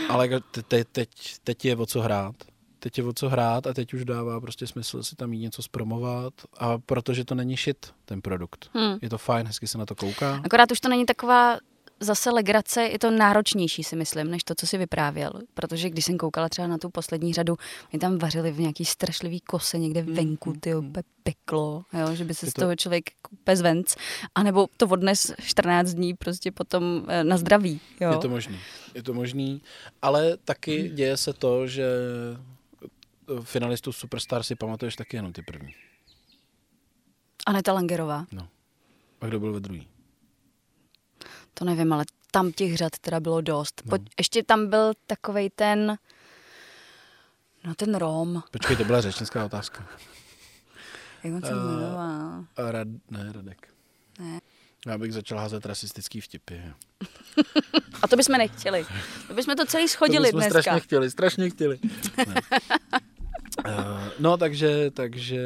ale te, te, teď, teď je o co hrát. Teď je o co hrát a teď už dává prostě smysl si tam jít něco zpromovat a protože to není shit, ten produkt. Hmm. Je to fajn, hezky se na to kouká. akorát už to není taková zase legrace, je to náročnější si myslím, než to, co si vyprávěl. Protože když jsem koukala třeba na tu poslední řadu, oni tam vařili v nějaký strašlivý kose někde venku, ty úplně peklo, jo, že by se Je z to- toho člověk bez venc, anebo to odnes 14 dní prostě potom eh, na zdraví. Jo. Je to možný. Je to možný, ale taky děje se to, že finalistů Superstar si pamatuješ taky jenom ty první. Aneta Langerová, A kdo byl ve druhý? To nevím, ale tam těch řad teda bylo dost. No. Pojď, ještě tam byl takovej ten, no ten Rom, Počkej, to byla řečnická otázka. jak on se jmenoval? A Rad, ne, Radek. Ne. Já bych začal házet rasistický vtipy. A to bychom nechtěli. To bychom to celý to schodili bychom dneska. strašně chtěli, strašně chtěli. Ne. Uh, no, takže, takže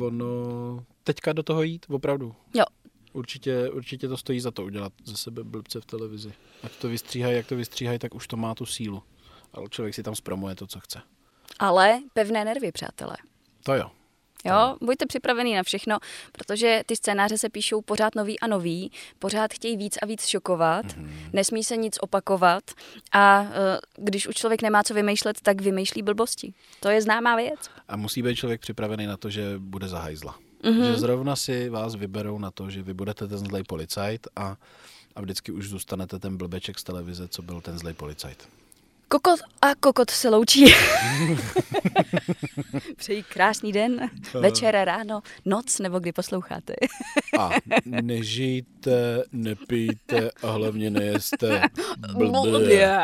ono, teďka do toho jít, opravdu. Jo. Určitě, určitě to stojí za to udělat ze sebe blbce v televizi. Ať to vystříhají, jak to vystříhají, tak už to má tu sílu. Ale člověk si tam zpromuje to, co chce. Ale pevné nervy, přátelé. To jo. Jo, buďte připravený na všechno, protože ty scénáře se píšou pořád nový a nový, pořád chtějí víc a víc šokovat, mm-hmm. nesmí se nic opakovat a eh, když už člověk nemá co vymýšlet, tak vymýšlí blbosti. To je známá věc. A musí být člověk připravený na to, že bude zahajzla. Mhm. Mm-hmm. Že zrovna si vás vyberou na to, že vy budete ten zlej policajt a, a vždycky už zůstanete ten blbeček z televize, co byl ten zlej policajt. Kokot a kokot se loučí. Přeji krásný den, večer, ráno, noc, nebo kdy posloucháte. A nežijte, nepijte a hlavně nejeste blbě.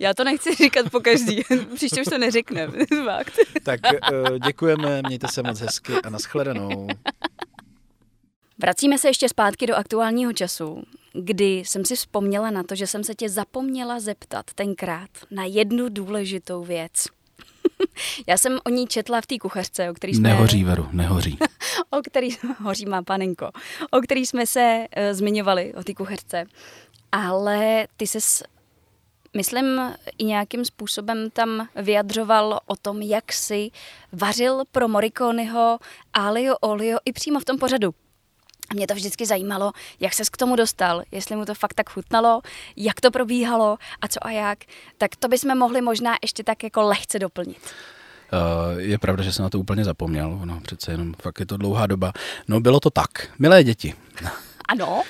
Já to nechci říkat po každý, příště už to neřekneme. Fakt. Tak eh, děkujeme, mějte se moc hezky a nashledanou. Vracíme se ještě zpátky do aktuálního času, kdy jsem si vzpomněla na to, že jsem se tě zapomněla zeptat tenkrát na jednu důležitou věc. Já jsem o ní četla v té kuchařce, o který jsme... Nehoří, Veru, nehoří. o který, hoří má panenko, o který jsme se uh, zmiňovali, o té kuchařce. Ale ty se myslím, i nějakým způsobem tam vyjadřoval o tom, jak si vařil pro Morikonyho Alio Olio i přímo v tom pořadu. A mě to vždycky zajímalo, jak ses k tomu dostal, jestli mu to fakt tak chutnalo, jak to probíhalo a co a jak. Tak to bychom mohli možná ještě tak jako lehce doplnit. Uh, je pravda, že jsem na to úplně zapomněl, no přece jenom fakt je to dlouhá doba. No bylo to tak, milé děti. Ano,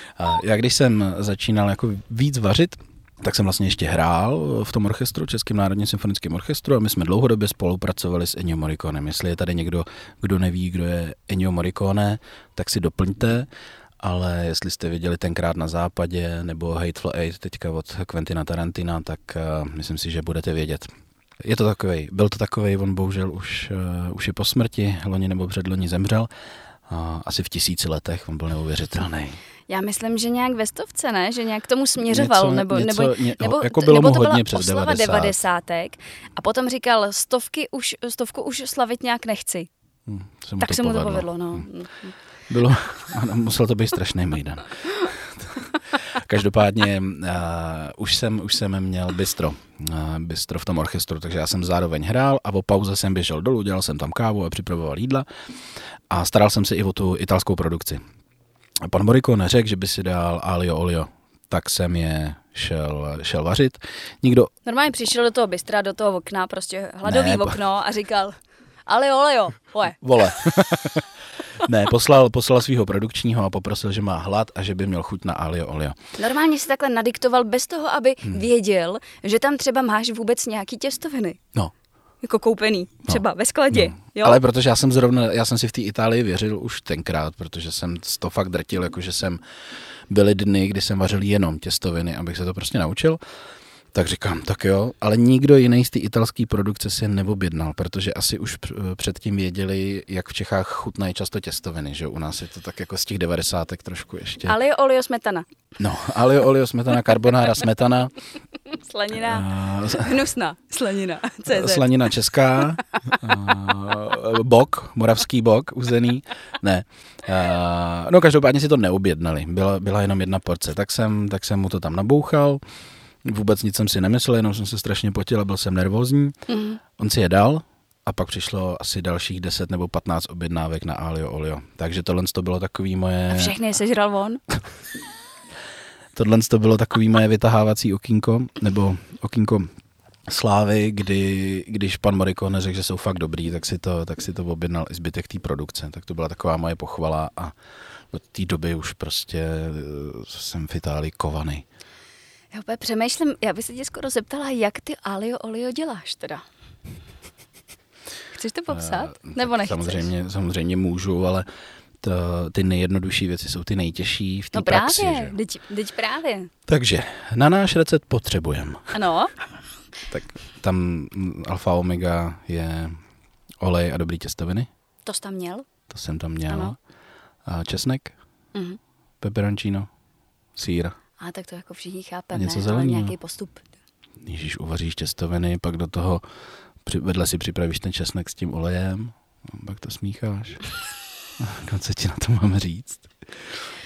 já když jsem začínal jako víc vařit, tak jsem vlastně ještě hrál v tom orchestru, Českým národním symfonickém orchestru a my jsme dlouhodobě spolupracovali s Ennio Morriconem. Jestli je tady někdo, kdo neví, kdo je Ennio Morricone, tak si doplňte, ale jestli jste viděli tenkrát na západě nebo Hateful Eight teďka od Quentina Tarantina, tak uh, myslím si, že budete vědět. Je to takový, byl to takový, on bohužel už, uh, už je po smrti, loni nebo předloni zemřel, asi v tisíci letech, on byl neuvěřitelný. Já myslím, že nějak ve stovce, ne? Že nějak k tomu směřoval, Něco- nebo, něco- nebo, ně- nebo, jako bylo nebo to byla hodně přes oslava 90. devadesátek a potom říkal, stovky už, stovku už slavit nějak nechci. Hm, se mu tak to se mu to povedlo. no. Hm. Bylo, ano, musel to být strašný mejdan. Každopádně uh, už, jsem, už jsem měl bistro, uh, bistro v tom orchestru, takže já jsem zároveň hrál a o pauze jsem běžel dolů, dělal jsem tam kávu a připravoval jídla a staral jsem se i o tu italskou produkci. A pan Morricone řekl, že by si dal alio olio, tak jsem je šel, šel vařit. Nikdo, Normálně přišel do toho bystra, do toho okna, prostě hladový Ne, okno a říkal, ale olejo, oje. vole. ne, poslal, poslal svého produkčního a poprosil, že má hlad a že by měl chuť na alio olio. Normálně si takhle nadiktoval bez toho, aby Hmm. věděl, že tam třeba máš vůbec nějaký těstoviny. No, Jako koupený, třeba ve skladě. No. Jo? Ale protože já jsem zrovna, já jsem si v té Itálii věřil už tenkrát, protože jsem to fakt drtil, jakože jsem byly dny, kdy jsem vařil jenom těstoviny, abych se to prostě naučil. Tak říkám, tak jo, ale nikdo jiný z té italské produkce si je neobjednal, protože asi už předtím věděli, jak v Čechách chutnají často těstoviny, že u nás je to tak jako z těch devadesátek trošku ještě. Alio, olio, smetana. No, alio, olio, smetana, carbonara, smetana. Slanina, uh, hnusná slanina, CZ. Slanina česká, uh, bok, moravský bok, uzený, ne. Uh, no každopádně si to neobjednali, byla, byla jenom jedna porce, tak jsem, tak jsem mu to tam nabouchal. Vůbec nic jsem si nemyslel, jenom jsem se strašně potil a byl jsem nervózní. Mm. On si je dal a pak přišlo asi dalších 10 nebo 15 objednávek na Alio Olio. Takže tohle to bylo takový moje... A všechny sežral on? tohle to bylo takový moje vytahávací okýnko, nebo okýnko slávy, kdy, když pan Moriko řekl, že jsou fakt dobrý, tak si to, tak si to objednal i zbytek té produkce. Tak to byla taková moje pochvala a od té doby už prostě eh, jsem v Itálii kovaný. Já úplně přemýšlím, já bych se tě skoro zeptala, jak ty alio olio děláš teda? Chceš to popsat? Uh, Nebo nechceš? Samozřejmě, samozřejmě můžu, ale to, ty nejjednodušší věci jsou ty nejtěžší v té no praxi. právě, teď, teď právě. Takže na náš recept potřebujeme. Ano. tak tam alfa omega je olej a dobrý těstoviny. To jsi tam měl? To jsem tam měl. Ano. A česnek, mm-hmm. peperoncino, sír a tak to jako všichni chápeme, Něco ale nějaký postup. Když uvaříš těstoviny, pak do toho vedle si připravíš ten česnek s tím olejem, pak to smícháš. No, co ti na to mám říct?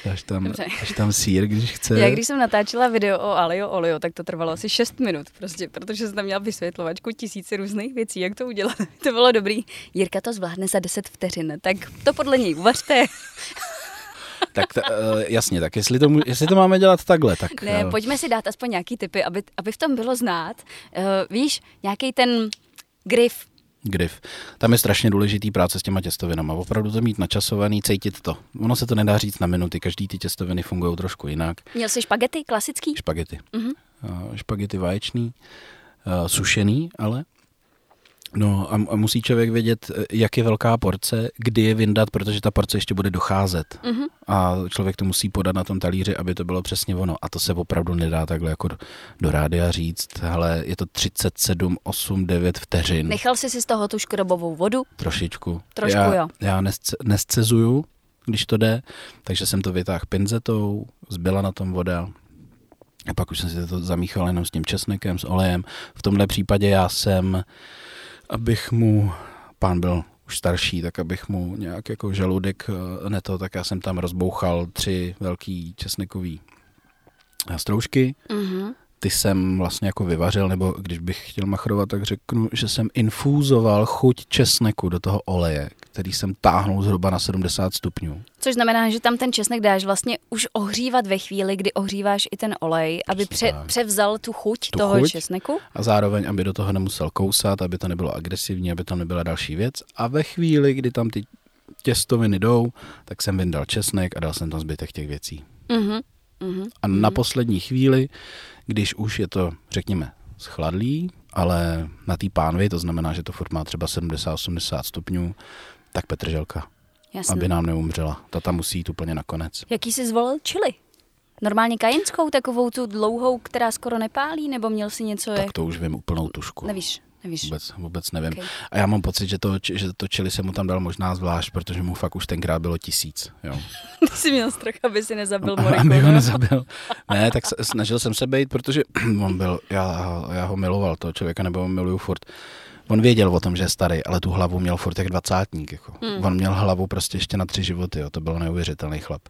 Dáš tam, dáš tam sír, když chce. Já když jsem natáčela video o Alio Olio, tak to trvalo asi 6 minut, prostě, protože jsem tam měla vysvětlovačku tisíce různých věcí, jak to udělat. to bylo dobrý. Jirka to zvládne za 10 vteřin, tak to podle něj uvařte. tak t, uh, jasně, tak jestli to, jestli to máme dělat takhle, tak... Ne, uh, pojďme si dát aspoň nějaký typy, aby, aby v tom bylo znát. Uh, víš, nějaký ten grif, Grif. Tam je strašně důležitý práce s těma těstovinama. Opravdu to mít načasovaný, cítit to. Ono se to nedá říct na minuty, každý ty těstoviny fungují trošku jinak. Měl jsi špagety klasický? Špagety. Uh-huh. Uh, špagety vaječný, uh, sušený, ale No a, a musí člověk vědět, eh, jak je velká porce, kdy je vyndat, protože ta porce ještě bude docházet. Mm-hmm. A člověk to musí podat na tom talíři, aby to bylo přesně ono. A to se opravdu nedá takhle jako do, do rádia říct. Ale je to 37, 8, 9 vteřin. Nechal jsi si z toho tu škrobovou vodu? Trošičku. Trošku já, jo. Já nesce, nescezuju, když to jde, takže jsem to vytáhl pinzetou, zbyla na tom voda, a pak už jsem si to zamíchal jenom s tím česnekem, s olejem. V tomhle případě já jsem abych mu, pán byl už starší, tak abych mu nějak jako žaludek eh, neto, tak já jsem tam rozbouchal tři velký česnekový stroužky. Mm-hmm ty jsem vlastně jako vyvařil, nebo když bych chtěl machrovat, tak řeknu, že jsem infúzoval chuť česneku do toho oleje, který jsem táhnul zhruba na 70 stupňů. Což znamená, že tam ten česnek dáš vlastně už ohřívat ve chvíli, kdy ohříváš i ten olej, aby pře- převzal tu chuť tu toho chuť česneku. A zároveň, aby do toho nemusel kousat, aby to nebylo agresivní, aby to nebyla další věc. A ve chvíli, kdy tam ty těstoviny jdou, tak jsem vyndal česnek a dal jsem tam zbytek těch věcí. Mm-hmm. Mm-hmm. A na poslední chvíli, když už je to, řekněme, schladlý, ale na té pánvi, to znamená, že to furt má třeba 70-80 stupňů, tak petrželka, Jasně. aby nám neumřela. Ta tam musí jít úplně nakonec. Jaký jsi zvolil čili? Normálně kajinskou, takovou tu dlouhou, která skoro nepálí, nebo měl si něco? Tak to už vím úplnou tušku. Nevíš? Nevíš. Vůbec, vůbec nevím. Okay. A já mám pocit, že to, že to čili se mu tam dal možná zvlášť, protože mu fakt už tenkrát bylo tisíc. Jo. Ty jsi měl strach, aby si nezabil Moriko, Aby ho nezabil. Ne, tak snažil jsem se být, protože on byl, já, já ho miloval, toho člověka, nebo ho miluju furt. On věděl o tom, že je starý, ale tu hlavu měl furt jak dvacátník. Jako. Hmm. On měl hlavu prostě ještě na tři životy, jo. to byl neuvěřitelný chlap.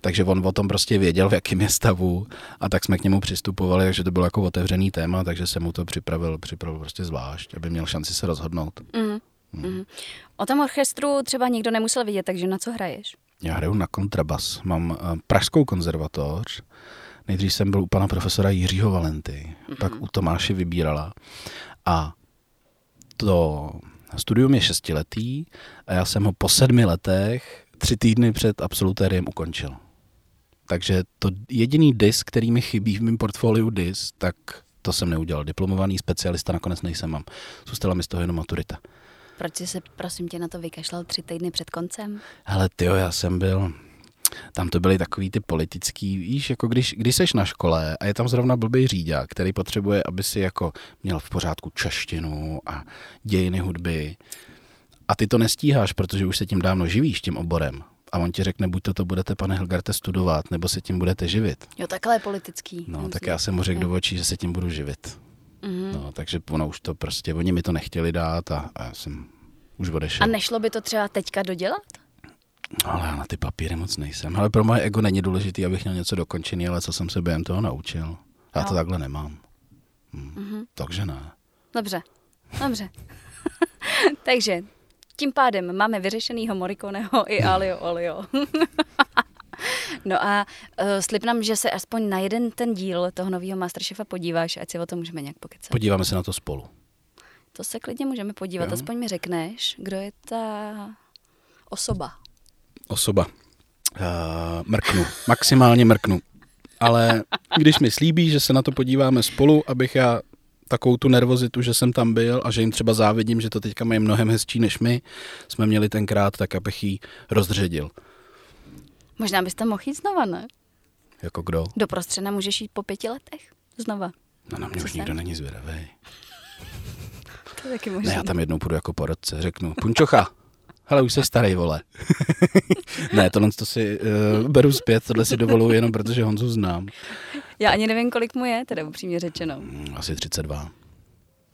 Takže on o tom prostě věděl, v jakém je stavu a tak jsme k němu přistupovali, takže to bylo jako otevřený téma, takže jsem mu to připravil, připravil prostě zvlášť, aby měl šanci se rozhodnout. Mm. Mm. O tom orchestru třeba nikdo nemusel vidět, takže na co hraješ? Já hraju na kontrabas. Mám uh, Pražskou konzervatoř. Nejdřív jsem byl u pana profesora Jiřího Valenty, mm-hmm. pak u Tomáše Vybírala. A to studium je šestiletý a já jsem ho po sedmi letech tři týdny před absolutériem ukončil. Takže to jediný disk, který mi chybí v mém portfoliu disk, tak to jsem neudělal. Diplomovaný specialista nakonec nejsem mám. Zůstala mi z toho jenom maturita. Proč jsi se, prosím tě, na to vykašlal tři týdny před koncem? Hele, tyjo, já jsem byl... tam to byly takový ty politický, víš, jako když, když seš na škole a je tam zrovna blbý říďák, který potřebuje, aby si jako měl v pořádku češtinu a dějiny hudby a ty to nestíháš, protože už se tím dávno živíš, tím oborem. A on ti řekne, buď to, to budete, pane Helgarte, studovat, nebo se tím budete živit. Jo, takhle je politický. No, tak já jsem mu řekl do očí, že se tím budu živit. Mm-hmm. No, takže ono už to prostě, oni mi to nechtěli dát a, a já jsem už odešel. A nešlo by to třeba teďka dodělat? Ale já na ty papíry moc nejsem. Ale pro moje ego není důležité, abych měl něco dokončený, ale co jsem se během toho naučil. Já no. to takhle nemám. Hm. Mm-hmm. Takže ne. Dobře, dobře. takže tím pádem máme vyřešenýho Morikoneho i Alio Olio. no a uh, slib nám, že se aspoň na jeden ten díl toho nového Masterchefa podíváš, ať si o tom můžeme nějak pokecat. Podíváme se na to spolu. To se klidně můžeme podívat, jo. aspoň mi řekneš, kdo je ta osoba. Osoba. Uh, mrknu, maximálně mrknu. Ale když mi slíbí, že se na to podíváme spolu, abych já takovou tu nervozitu, že jsem tam byl a že jim třeba závidím, že to teďka mají mnohem hezčí než my, jsme měli tenkrát, tak abych ji rozředil. Možná byste mohl jít znova, ne? Jako kdo? Do prostřena můžeš jít po pěti letech. Znova. No na mě Co už jsem? nikdo není zvědavý. To je taky možná. Ne, já tam jednou půjdu jako porodce, řeknu, punčocha, hele, už se starý, vole. ne, tohle to si uh, beru zpět, tohle si dovoluji jenom protože Honzu znám. Já ani nevím, kolik mu je, teda upřímně řečeno. Mm, asi 32.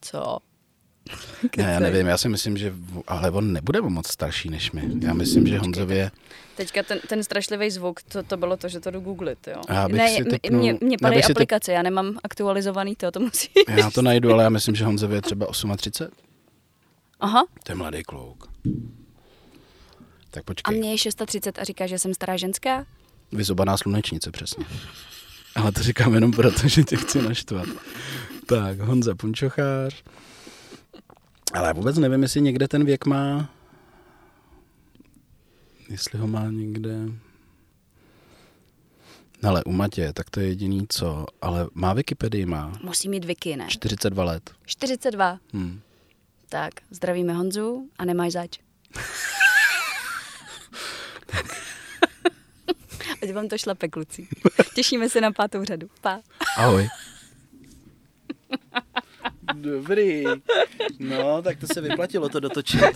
Co? Ne, já nevím, já si myslím, že, ale on nebude moc starší než my. Já myslím, že Honzově... Teďka ten, ten strašlivý zvuk, to, to bylo to, že to jdu googlit, jo. Já bych ne, si typnul, mě, mě padají aplikace, typ... já nemám aktualizovaný to, to musí. Já to najdu, ale já myslím, že Honzově je třeba 38. Aha. To je mladý kluk. Tak počkej. A mě je 630 a říká, že jsem stará ženská? Vyzobaná slunečnice, přesně. Ale to říkám jenom proto, že tě chci naštvat. Tak, Honza Punčochář. Ale já vůbec nevím, jestli někde ten věk má... Jestli ho má někde... Ale u Matě, tak to je jediný co. Ale má Wikipedii, má. Musí mít Wiki, ne? 42 let. 42? Hmm. Tak, zdravíme Honzu a nemáš zač. Ať vám to šlape, kluci. Těšíme se na pátou řadu. Pa. Ahoj. Dobrý. No, tak to se vyplatilo to dotočit.